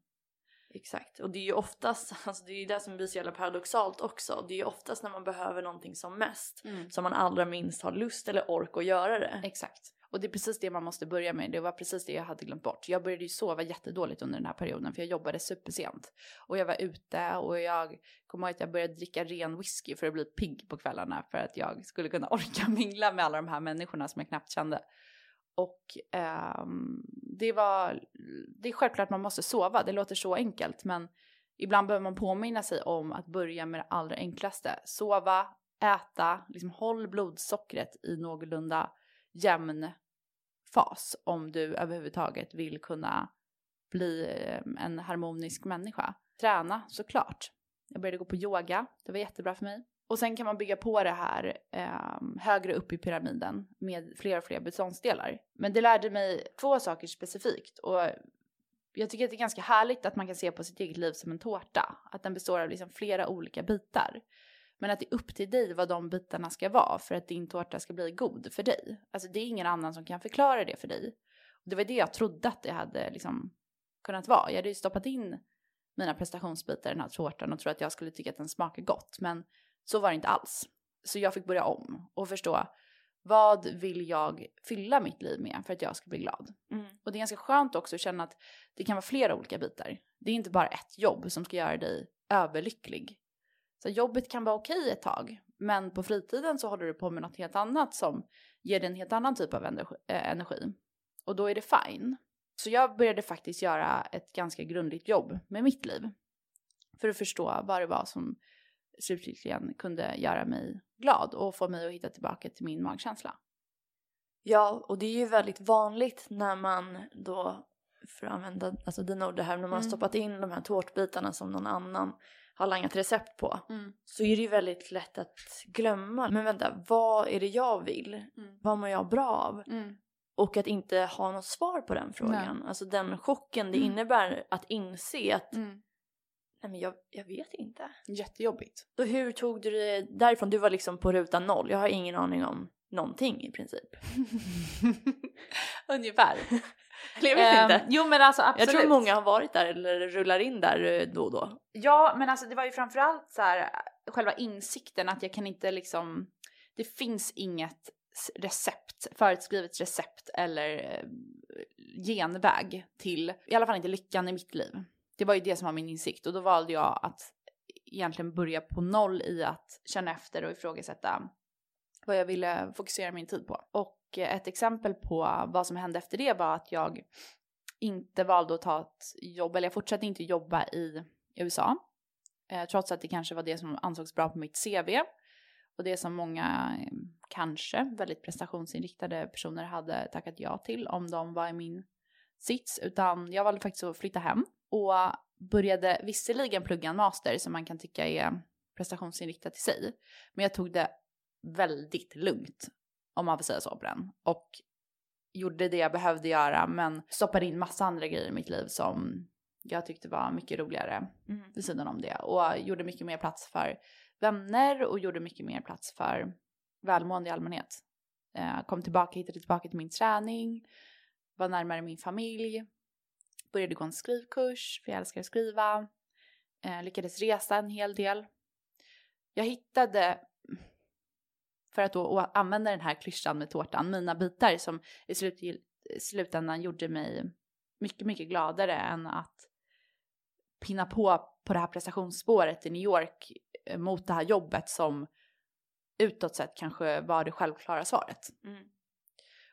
Exakt, och det är ju oftast, (laughs) alltså det är ju det som blir så jävla paradoxalt också. Det är ju oftast när man behöver någonting som mest mm. som man allra minst har lust eller ork att göra det. Exakt. Och det är precis det man måste börja med. Det var precis det jag hade glömt bort. Jag började ju sova jättedåligt under den här perioden för jag jobbade supersent. Och jag var ute och jag kommer ihåg att jag började dricka ren whisky för att bli pigg på kvällarna för att jag skulle kunna (laughs) orka mingla med alla de här människorna som jag knappt kände. Och um, det var, det är självklart man måste sova, det låter så enkelt men ibland behöver man påminna sig om att börja med det allra enklaste. Sova, äta, liksom håll blodsockret i någorlunda jämn fas om du överhuvudtaget vill kunna bli ehm, en harmonisk människa. Träna såklart. Jag började gå på yoga, det var jättebra för mig. Och sen kan man bygga på det här eh, högre upp i pyramiden med fler och fler beståndsdelar. Men det lärde mig två saker specifikt och jag tycker att det är ganska härligt att man kan se på sitt eget liv som en tårta. Att den består av liksom flera olika bitar. Men att det är upp till dig vad de bitarna ska vara för att din tårta ska bli god för dig. Alltså det är ingen annan som kan förklara det för dig. Och det var det jag trodde att det hade liksom kunnat vara. Jag hade ju stoppat in mina prestationsbitar i den här tårtan och trodde att jag skulle tycka att den smakar gott. Men så var det inte alls. Så jag fick börja om och förstå vad vill jag fylla mitt liv med för att jag ska bli glad? Mm. Och det är ganska skönt också att känna att det kan vara flera olika bitar. Det är inte bara ett jobb som ska göra dig överlycklig. Så jobbet kan vara okej ett tag, men på fritiden så håller du på med något helt annat som ger dig en helt annan typ av eh, energi. Och då är det fine. Så jag började faktiskt göra ett ganska grundligt jobb med mitt liv. För att förstå vad det var som slutligen kunde göra mig glad och få mig att hitta tillbaka till min magkänsla. Ja, och det är ju väldigt vanligt när man då, för att använda alltså dina ord här, när man har mm. stoppat in de här tårtbitarna som någon annan har langat recept på Mm. så är det ju väldigt lätt att glömma. Men vänta, vad är det jag vill? Mm. Vad mår jag bra av? Mm. Och att inte ha något svar på den frågan. Alltså den chocken det innebär att inse att Mm. nej men jag, jag vet inte. Jättejobbigt. Då hur tog du det därifrån? Du var liksom på ruta noll. Jag har ingen aning om någonting i princip. (laughs) Ungefär. Eller jag vet Ehm, inte. Jo men alltså absolut. Jag tror många har varit där eller rullar in där eh, då och då. Ja, men alltså det var ju framförallt så här själva insikten att jag kan inte liksom, det finns inget recept, förutskrivet recept eller eh, genväg till, i alla fall inte lyckan i mitt liv. Det var ju det som var min insikt och då valde jag att egentligen börja på noll i att känna efter och ifrågasätta vad jag ville fokusera min tid på. Och eh, ett exempel på vad som hände efter det var att jag inte valde att ta ett jobb, eller jag fortsatte inte jobba i USA. Eh, trots att det kanske var det som ansågs bra på mitt CV. Och det som många, eh, kanske väldigt prestationsinriktade personer hade tackat ja till om de var i min sits. Utan jag valde faktiskt att flytta hem och började visserligen plugga en master som man kan tycka är prestationsinriktat i sig. Men jag tog det väldigt lugnt, om man får säga så på den. Och gjorde det jag behövde göra men stoppade in massa andra grejer i mitt liv som jag tyckte var mycket roligare Mm. vid sidan om det. Och gjorde mycket mer plats för vänner och gjorde mycket mer plats för välmående i allmänhet. Eh, kom tillbaka, hittade tillbaka till min träning, var närmare min familj, började gå en skrivkurs, för jag älskar att skriva, eh, lyckades resa en hel del. Jag hittade, för att då använda den här klyschan med tårtan, mina bitar som i slutändan gjorde mig mycket, mycket gladare än att pinna på på det här prestationsspåret i New York eh, mot det här jobbet som utåt sett kanske var det självklara svaret. Mm.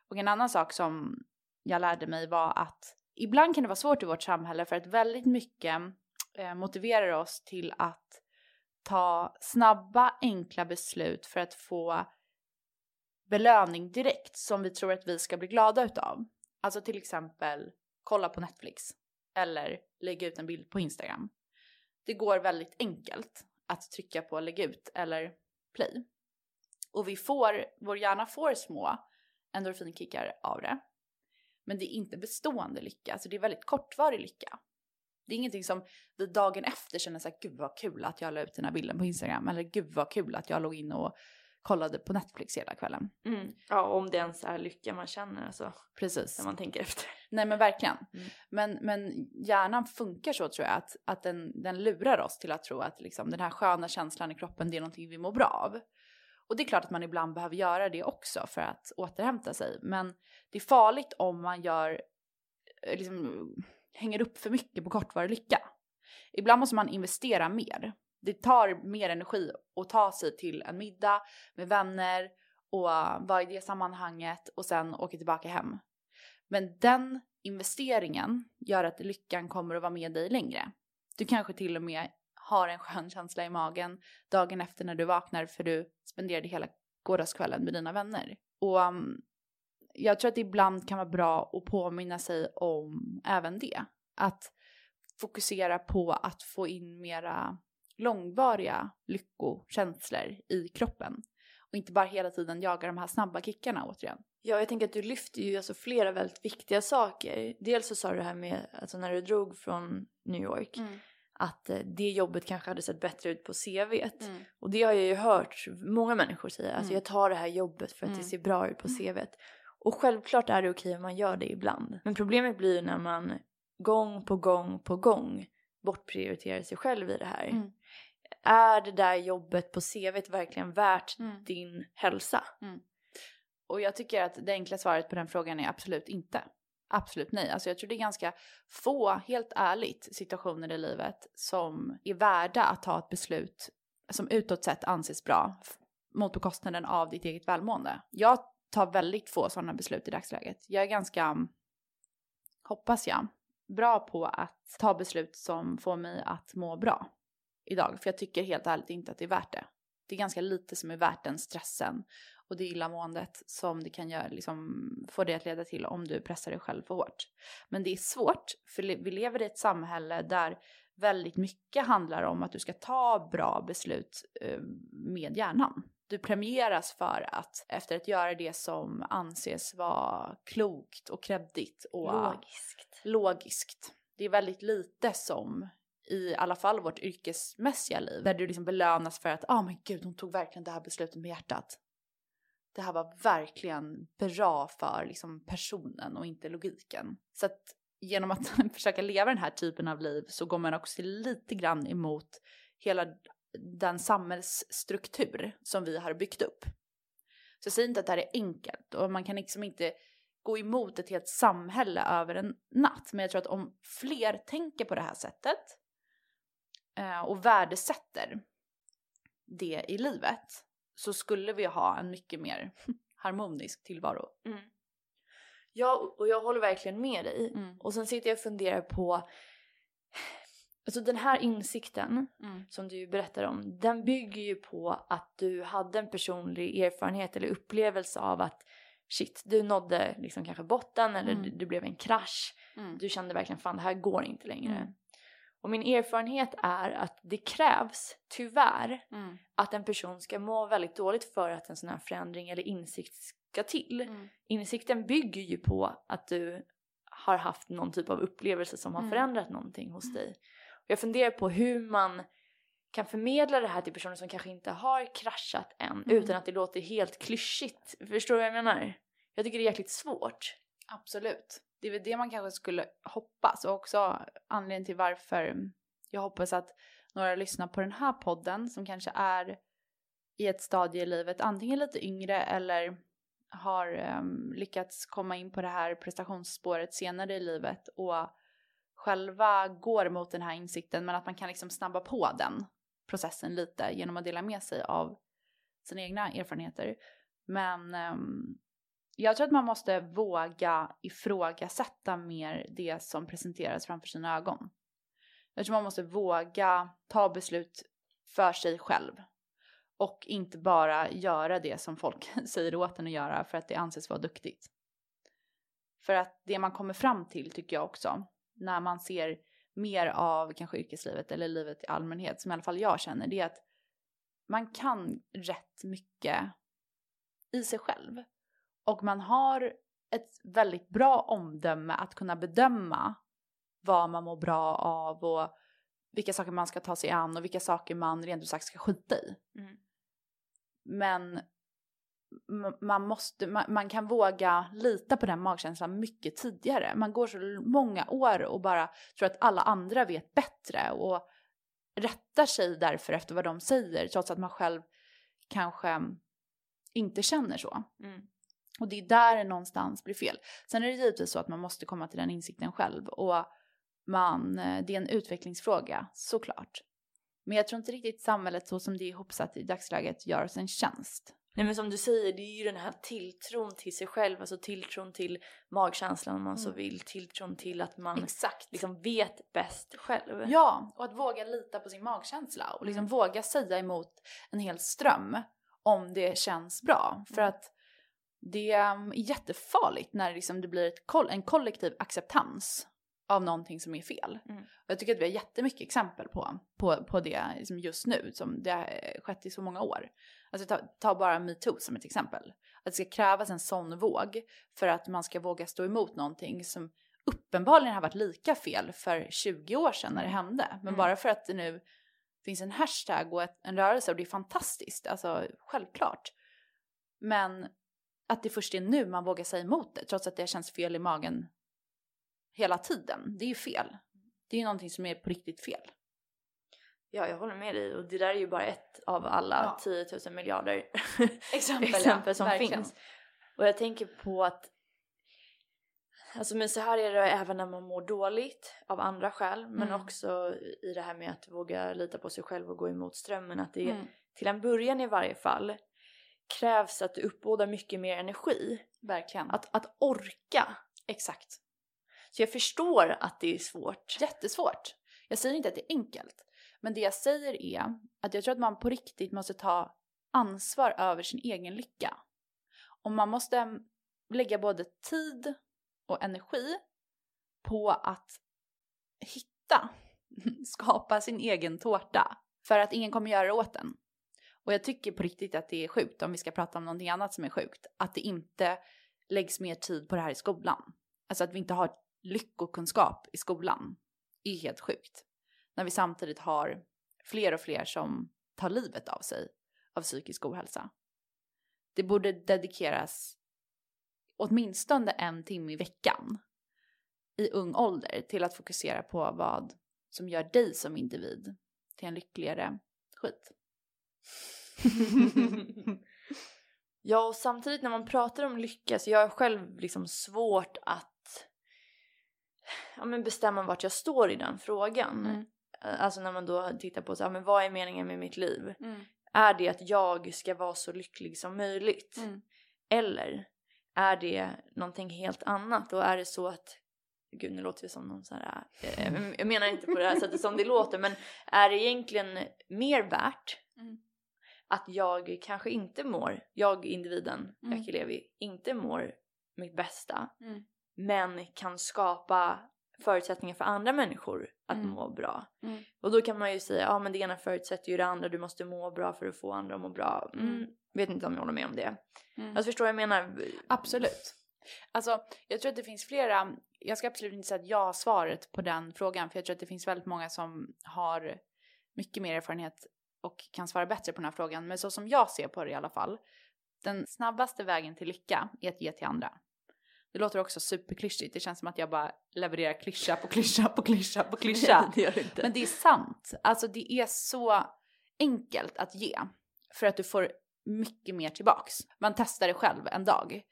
Och en annan sak som jag lärde mig var att ibland kan det vara svårt i vårt samhälle för att väldigt mycket eh, motiverar oss till att ta snabba, enkla beslut för att få belöning direkt som vi tror att vi ska bli glada utav. Alltså till exempel kolla på Netflix eller lägga ut en bild på Instagram. Det går väldigt enkelt att trycka på lägg ut eller play. Och vi får, vår hjärna får små endorfinkickar av det. Men det är inte bestående lycka, så det är väldigt kortvarig lycka. Det är ingenting som vi dagen efter känner såhär, gud vad kul att jag la ut den här bilden på Instagram. Eller gud vad kul att jag låg in och kollade på Netflix hela kvällen. Mm. Ja, om det ens är lycka man känner alltså. Precis. När man tänker efter. Nej men verkligen. Mm. Men, men hjärnan funkar så tror jag att, att den, den lurar oss till att tro att liksom, den här sköna känslan i kroppen det är någonting vi mår bra av. Och det är klart att man ibland behöver göra det också för att återhämta sig. Men det är farligt om man gör, eh, liksom, hänger upp för mycket på kortvarig lycka. Ibland måste man investera mer. Det tar mer energi att ta sig till en middag med vänner och vara i det sammanhanget och sen åka tillbaka hem. Men den investeringen gör att lyckan kommer att vara med dig längre. Du kanske till och med har en skön känsla i magen dagen efter när du vaknar för du spenderade hela gårdagskvällen med dina vänner. Och um, jag tror att det ibland kan vara bra att påminna sig om även det. Att fokusera på att få in mera långvariga lyckokänslor i kroppen. Och inte bara hela tiden jaga de här snabba kickarna återigen. Ja, jag tänker att du lyfter ju alltså flera väldigt viktiga saker. Dels så sa du det här med, alltså när du drog från New York, att eh, det jobbet kanske hade sett bättre ut på CVt. Mm. Och det har jag ju hört många människor säga, alltså Mm. jag tar det här jobbet för att Mm. det ser bra ut på CVt. Och självklart är det okej om man gör det ibland. Men problemet blir ju när man gång på gång på gång bortprioriterar sig själv i det här. Mm. Är det där jobbet på CVt verkligen värt Mm. din hälsa? Och jag tycker att det enkla svaret på den frågan är absolut inte. Absolut nej. Alltså jag tror det är ganska få, helt ärligt, situationer i livet som är värda att ta ett beslut som utåt sett anses bra mot bekostnaden av ditt eget välmående. Jag tar väldigt få sådana beslut i dagsläget. Jag är ganska, hoppas jag, bra på att ta beslut som får mig att må bra idag. För jag tycker helt ärligt inte att det är värt det. Det är ganska lite som är värt den stressen och det illamåendet som det kan göra, liksom, få det att leda till om du pressar dig själv för hårt. Men det är svårt, för vi lever i ett samhälle där väldigt mycket handlar om att du ska ta bra beslut eh, med hjärnan. Du premieras för att efter att göra det som anses vara klokt och kreddigt och Logiskt. logiskt. Det är väldigt lite som i alla fall vårt yrkesmässiga liv där du liksom belönas för att ja ah, men gud hon tog verkligen det här beslutet med hjärtat. Det här var verkligen bra för liksom personen och inte logiken. Så att genom att (laughs) försöka leva den här typen av liv så går man också lite grann emot hela den samhällsstruktur som vi har byggt upp. Så jag säger inte att det här är enkelt och man kan liksom inte gå emot ett helt samhälle över en natt. Men jag tror att om fler tänker på det här sättet eh, och värdesätter det i livet så skulle vi ha en mycket mer (laughs) harmonisk tillvaro. Mm. Ja, och jag håller verkligen med dig. Mm. Och sen sitter jag och funderar på Alltså den här insikten Mm. som du berättar om, den bygger ju på att du hade en personlig erfarenhet eller upplevelse av att shit, du nådde liksom kanske botten eller Mm. det, det blev en krasch. Mm. Du kände verkligen fan det här går inte längre. Mm. Och min erfarenhet är att det krävs tyvärr Mm. att en person ska må väldigt dåligt för att en sån här förändring eller insikt ska till. Mm. Insikten bygger ju på att du har haft någon typ av upplevelse som har förändrat någonting hos dig. Jag funderar på hur man kan förmedla det här till personer som kanske inte har kraschat än Mm. utan att det låter helt klyschigt. Förstår du vad jag menar? Jag tycker det är jäkligt svårt. Absolut. Det är väl det man kanske skulle hoppas och också anledningen till varför jag hoppas att några lyssnar på den här podden som kanske är i ett stadie i livet, antingen lite yngre eller har em, lyckats komma in på det här prestationsspåret senare i livet och själva går mot den här insikten men att man kan liksom snabba på den processen lite genom att dela med sig av sina egna erfarenheter. Men ehm, jag tror att man måste våga ifrågasätta mer det som presenteras framför sina ögon. Jag tror man måste våga ta beslut för sig själv. Och inte bara göra det som folk (laughs) säger åt en att göra för att det anses vara duktigt. För att det man kommer fram till tycker jag också, när man ser mer av kanske yrkeslivet eller livet i allmänhet, som i alla fall jag känner, det är att man kan rätt mycket i sig själv. Och man har ett väldigt bra omdöme att kunna bedöma vad man mår bra av och vilka saker man ska ta sig an och vilka saker man rent ut sagt ska skita i. Mm. Men man, måste, man, man kan våga lita på den magkänslan mycket tidigare. Man går så många år och bara tror att alla andra vet bättre och rättar sig därför efter vad de säger trots att man själv kanske inte känner så. Mm. Och det är där det någonstans blir fel. Sen är det givetvis så att man måste komma till den insikten själv och man, eh, det är en utvecklingsfråga såklart. Men jag tror inte riktigt samhället så som det är ihopsatt i dagsläget gör oss en tjänst. Nej men som du säger, det är ju den här tilltron till sig själv, alltså tilltron till magkänslan om man så Mm. vill, tilltron till att man Exakt. liksom vet bäst själv. Ja, och att våga lita på sin magkänsla och liksom våga säga emot en hel ström om det känns bra. För Mm. att det är jättefarligt när liksom det blir koll- en kollektiv acceptans av någonting som är fel. Mm. Jag tycker att vi har jättemycket exempel på, på, på det liksom just nu, som det har skett i så många år. Alltså ta, ta bara metoo som ett exempel. Att det ska krävas en sån våg för att man ska våga stå emot någonting som uppenbarligen har varit lika fel för 20 år sedan när det hände. Men Mm. bara för att det nu finns en hashtag och ett, en rörelse och det är fantastiskt, alltså självklart. Men att det först är nu man vågar säga emot det, trots att det känns fel i magen hela tiden. Det är ju fel. Det är ju någonting som är på riktigt fel. Ja, jag håller med dig och det där är ju bara ett av alla Ja. 10 000 miljarder (laughs) Exempel, exempel som verkligen. finns. Och jag tänker på att Alltså men så här är det även när man mår dåligt av andra skäl men Mm. också i det här med att våga lita på sig själv och gå emot strömmen att det Mm, till en början i varje fall krävs att du uppbådar mycket mer energi. verkligen. Att, att orka. Exakt. Så jag förstår att det är svårt. Jättesvårt. Jag säger inte att det är enkelt. Men det jag säger är att jag tror att man på riktigt måste ta ansvar över sin egen lycka. Och man måste lägga både tid och energi på att hitta (laughs) skapa sin egen tårta. För att ingen kommer göra det åt en. Och jag tycker på riktigt att det är sjukt, om vi ska prata om någonting annat som är sjukt, att det inte läggs mer tid på det här i skolan. Alltså att vi inte har lyckokunskap i skolan är helt sjukt. När vi samtidigt har fler och fler som tar livet av sig av psykisk ohälsa. Det borde dedikeras åtminstone en timme i veckan i ung ålder till att fokusera på vad som gör dig som individ till en lyckligare skit. (laughs) ja, och samtidigt när man pratar om lycka så jag har själv liksom svårt att ja, men bestämma vart jag står i den frågan. Mm. Alltså när man då tittar på så här, men vad är meningen med mitt liv? Mm. Är det att jag ska vara så lycklig som möjligt? Mm. Eller är det någonting helt annat? Och är det så att Gud nu låter det som någon sån här, eh, (laughs) jag menar inte på det här sättet som det låter men är det egentligen mer värt mm. att jag kanske inte mår, jag individen, mm. Jackie Levi, inte mår mitt bästa mm. Men kan skapa förutsättningar för andra människor att mm. må bra. Mm. Och då kan man ju säga, ja men det ena förutsätter ju det andra, du måste må bra för att få andra att må bra. Mm. mm. Vet inte om jag håller med om det. Mm. Alltså förstår vad jag menar? Absolut. Alltså jag tror att det finns flera, jag ska absolut inte säga att jag har svaret på den frågan för jag tror att det finns väldigt många som har mycket mer erfarenhet och kan svara bättre på den här frågan. Men så som jag ser på det i alla fall, den snabbaste vägen till lycka är att ge till andra. Det låter också superklyschigt, det känns som att jag bara levererar klyscha på klyscha på klyscha på klyscha. (laughs) det gör det inte. Men det är sant. Alltså det är så enkelt att ge för att du får mycket mer tillbaks. Man testar det själv en dag.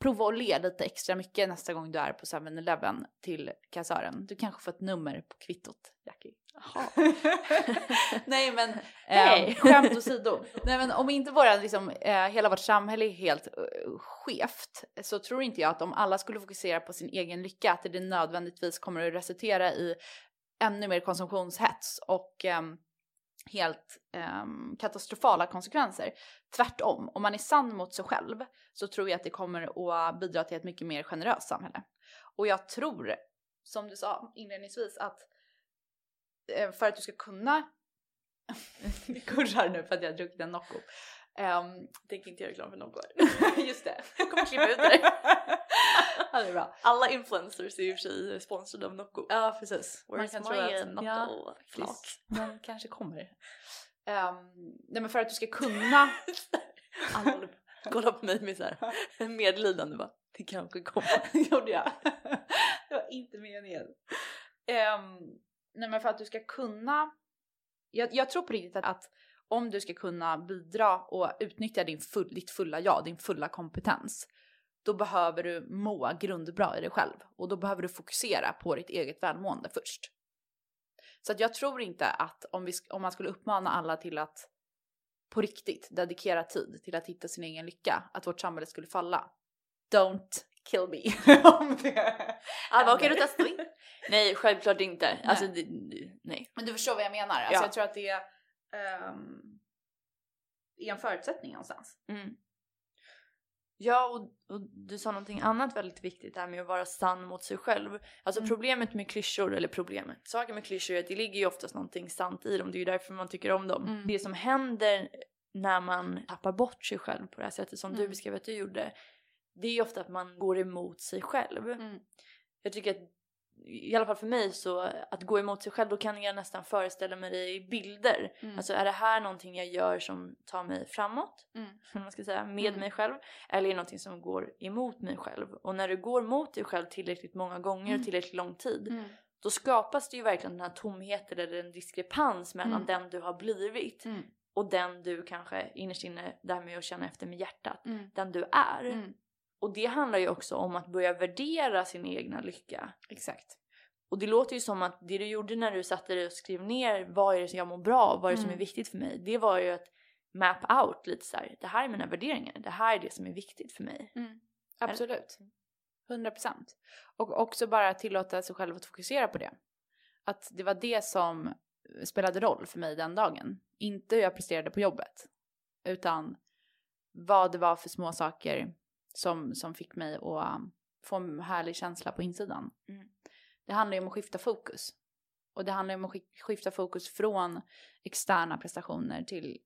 Prova att le lite extra mycket nästa gång du är på 7-Eleven till kassören. Du kanske får ett nummer på kvittot, Jackie. (laughs) Nej men eh, skämt åsido. Nej men om inte våra, liksom, eh, hela vårt samhälle är helt uh, skevt så tror inte jag att om alla skulle fokusera på sin egen lycka att det nödvändigtvis kommer att resultera i ännu mer konsumtionshets och um, helt um, katastrofala konsekvenser. Tvärtom, om man är sann mot sig själv så tror jag att det kommer att bidra till ett mycket mer generöst samhälle. Och jag tror, som du sa inledningsvis, att Eh, för att du ska kunna (laughs) det kurrar nu för att jag har druckit en Nocco. Um, Tänker inte göra reklam för Nocco (laughs) Just det. Jag kommer klippa ut det. (laughs) ja, det är bra. Alla influencers är och för sig sponsrade av Nocco. Ja precis. Where's Man kan tro att Nocco ja, flak. Men kanske kommer. Um, nej men för att du ska kunna. Alla kolla på mig med så här medlidande bara. Det kanske kommer. Gjorde jag. det var inte meningen. Um, Nej men för att du ska kunna, jag, jag tror på riktigt att, att, om du ska kunna bidra och utnyttja din full, ditt fulla jag, din fulla kompetens, då behöver du må grundbra i dig själv och då behöver du fokusera på ditt eget välmående först. Så att jag tror inte att om, vi, om man skulle uppmana alla till att på riktigt dedikera tid till att hitta sin egen lycka, att vårt samhälle skulle falla. Don't kill me. ah, vad kan du testa in? (laughs) Nej, självklart inte. Nej. Alltså, det, nej. Men du förstår vad jag menar. Alltså, ja. Jag tror att det är, um, är en förutsättning någonstans. Mm. Ja, och, och, du sa någonting annat väldigt viktigt där med att vara sann mot sig själv. Alltså mm. problemet med klyschor, eller problemet, saken med klyschor är att det ligger ju oftast någonting sant i dem. Det är ju därför man tycker om dem. Mm. Det som händer när man tappar bort sig själv på det här sättet som mm. du beskrev att du gjorde det är ju ofta att man går emot sig själv. Mm. Jag tycker att i alla fall för mig så att gå emot sig själv då kan jag nästan föreställa mig det i bilder. Mm. Alltså är det här någonting jag gör som tar mig framåt? Mm. (laughs) man ska säga, med mm. mig själv? Eller är det någonting som går emot mig själv? Och när du går mot dig själv tillräckligt många gånger och mm. tillräckligt lång tid mm. då skapas det ju verkligen den här tomheten eller en diskrepans mellan mm. den du har blivit och den du kanske innerst inne, där med att känna efter med hjärtat, den du är. Och det handlar ju också om att börja värdera sin egna lycka. Exakt. Och det låter ju som att det du gjorde när du satte dig och skrev ner vad är det som jag mår bra vad är det som är mm. viktigt för mig. Det var ju att map out lite så här, det här är mina värderingar, det här är det som är viktigt för mig. Mm. Absolut. 100 procent. Och också bara tillåta sig själv att fokusera på det. Att det var det som spelade roll för mig den dagen. Inte hur jag presterade på jobbet. Utan vad det var för små saker som, som fick mig att um, få en härlig känsla på insidan. Mm. Det handlar ju om att skifta fokus. Och det handlar om att skifta fokus från externa prestationer till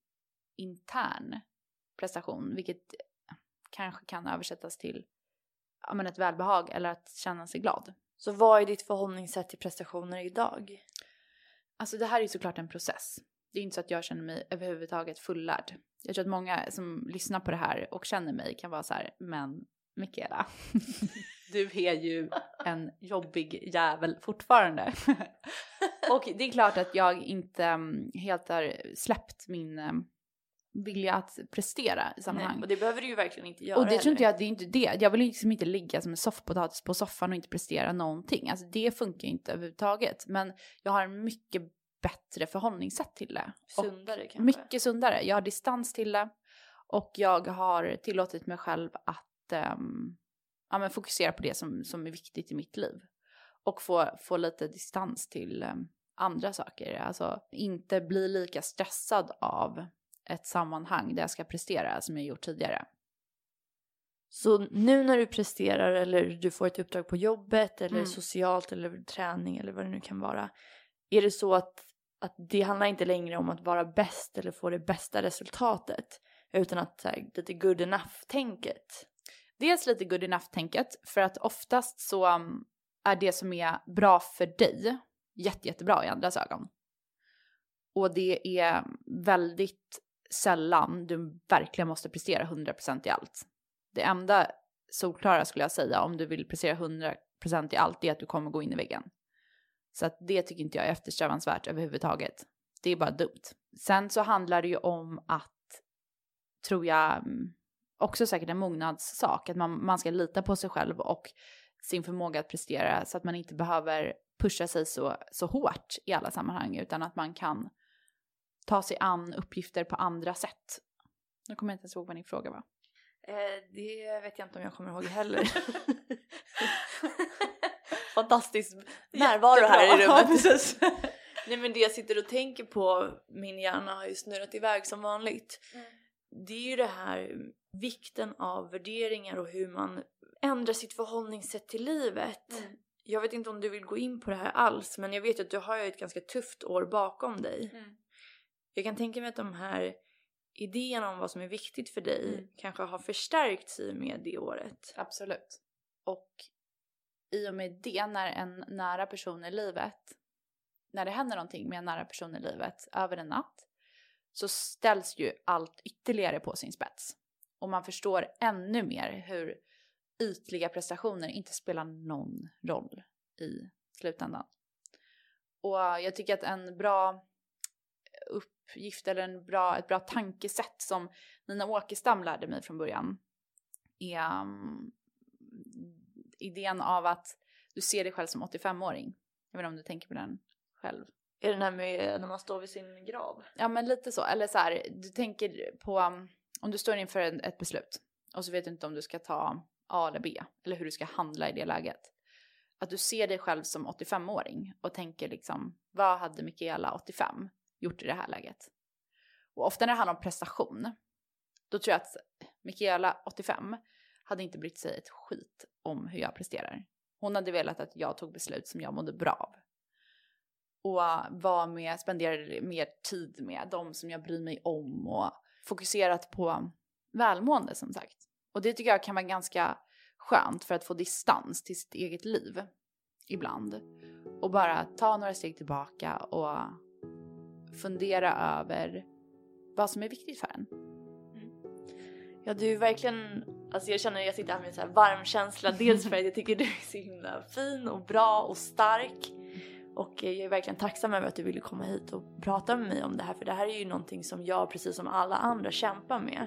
intern prestation, vilket kanske kan översättas till ja, men ett välbehag eller att känna sig glad. Så vad är ditt förhållningssätt till prestationer idag? Alltså det här är såklart en process. Det är inte så att jag känner mig överhuvudtaget fullärd. Jag tror att många som lyssnar på det här och känner mig kan vara så här, men Mikaela, (laughs) du är ju en jobbig jävel fortfarande. (laughs) och det är klart att jag inte mm, helt har släppt min mm, vilja att prestera i sammanhang. Nej, och det behöver du ju verkligen inte göra Och det tror inte jag, det är inte det. Jag vill liksom inte ligga som en soffpotatis på soffan och inte prestera någonting. Alltså det funkar ju inte överhuvudtaget. Men jag har en mycket bättre förhållningssätt till det. Sundare kanske? Mycket sundare. Jag har distans till det. Och jag har tillåtit mig själv att um, ja, men fokusera på det som, som är viktigt i mitt liv. Och få, få lite distans till um, andra saker. Alltså inte bli lika stressad av ett sammanhang där jag ska prestera som jag gjort tidigare. Så nu när du presterar eller du får ett uppdrag på jobbet eller mm. socialt eller träning eller vad det nu kan vara. Är det så att, att det handlar inte längre om att vara bäst eller få det bästa resultatet utan att så här, lite good enough-tänket? Dels lite good enough-tänket för att oftast så um, är det som är bra för dig jätte, jättebra i andras ögon. Och det är väldigt sällan du verkligen måste prestera 100% i allt. Det enda solklara skulle jag säga om du vill prestera 100% i allt är att du kommer gå in i väggen. Så att det tycker inte jag är eftersträvansvärt överhuvudtaget. Det är bara dumt. Sen så handlar det ju om att, tror jag, mm, också säkert en mognadssak, att man, man ska lita på sig själv och sin förmåga att prestera så att man inte behöver pusha sig så, så hårt i alla sammanhang utan att man kan ta sig an uppgifter på andra sätt. Nu kommer jag inte ens ihåg vad din fråga var. Eh, det vet jag inte om jag kommer ihåg heller. (laughs) (laughs) Fantastisk närvaro här i rummet. (laughs) Ja, (laughs) Nej men det jag sitter och tänker på, min hjärna har ju snurrat iväg som vanligt. Mm. Det är ju det här vikten av värderingar och hur man ändrar sitt förhållningssätt till livet. Mm. Jag vet inte om du vill gå in på det här alls men jag vet att du har ju ett ganska tufft år bakom dig. Mm. Jag kan tänka mig att de här idéerna om vad som är viktigt för dig mm. kanske har förstärkts i med det året. Absolut. Och i och med det, när en nära person i livet, när det händer någonting med en nära person i livet över en natt, så ställs ju allt ytterligare på sin spets. Och man förstår ännu mer hur ytliga prestationer inte spelar någon roll i slutändan. Och jag tycker att en bra uppgift eller en bra, ett bra tankesätt som Nina Åkestam lärde mig från början är mm, idén av att du ser dig själv som 85-åring. Jag vet inte om du tänker på den själv. Är det den här med när man står vid sin grav? Ja men lite så. Eller så här, du tänker på um, om du står inför ett beslut och så vet du inte om du ska ta A eller B eller hur du ska handla i det läget. Att du ser dig själv som 85-åring och tänker liksom vad hade Mikaela 85 gjort i det här läget? Och ofta när det handlar om prestation, då tror jag att Mikaela 85 hade inte brytt sig ett skit om hur jag presterar. Hon hade velat att jag tog beslut som jag mådde bra av. Och äh, var med, spenderade mer tid med de som jag bryr mig om och fokuserat på välmående som sagt. Och det tycker jag kan vara ganska skönt för att få distans till sitt eget liv ibland. Och bara ta några steg tillbaka och fundera över vad som är viktigt för en. Mm. Ja du är verkligen, alltså jag känner att jag sitter här med en så här varm känsla. Dels för att jag tycker du är så himla fin och bra och stark. Och jag är verkligen tacksam över att du ville komma hit och prata med mig om det här. För det här är ju någonting som jag precis som alla andra kämpar med.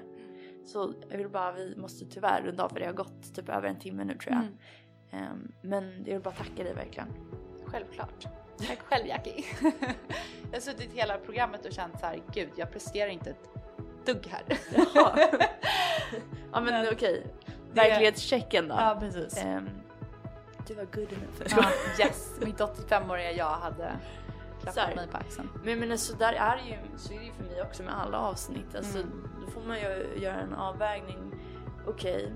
Så jag vill bara, vi måste tyvärr runda av för det har gått typ över en timme nu tror jag. Mm. Um, men jag vill bara tacka dig verkligen. Självklart. Tack själv Jackie. (laughs) jag har suttit hela programmet och känt så här, gud jag presterar inte ett dugg här. (laughs) Ja men, men okej, verklighetschecken då. Ja precis. Um, du var good enough. Ja, yes, mitt 85-åriga jag hade klappat mig på axeln. Men, men så där är det ju, så är det ju för mig också med alla avsnitt. Alltså, mm. Då får man ju göra en avvägning. Okej, okay,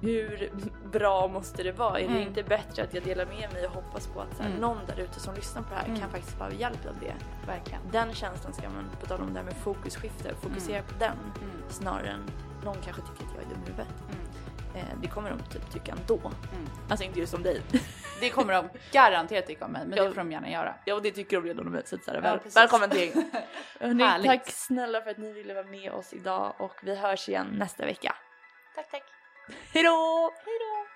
hur bra måste det vara? Är Mm. det inte bättre att jag delar med mig och hoppas på att så här, Mm. någon där ute som lyssnar på det här Mm. kan faktiskt vara hjälp av det. Verkligen. Den känslan ska man, på tal om det här med fokusskifte, fokusera på den Mm. snarare än någon kanske tycker att jag är dum i huvudet. Mm. Eh, det kommer de typ tycka ändå. Mm. Alltså inte just om dig. (laughs) Det kommer de garanterat tycka om mig, men Ja. det får de gärna göra. ja och det tycker de redan om mig. Så här, väl, välkommen till. (laughs) Hörrni. Tack snälla för att ni ville vara med oss idag och vi hörs igen nästa vecka. Tack, tack. Hejdå! Hej då!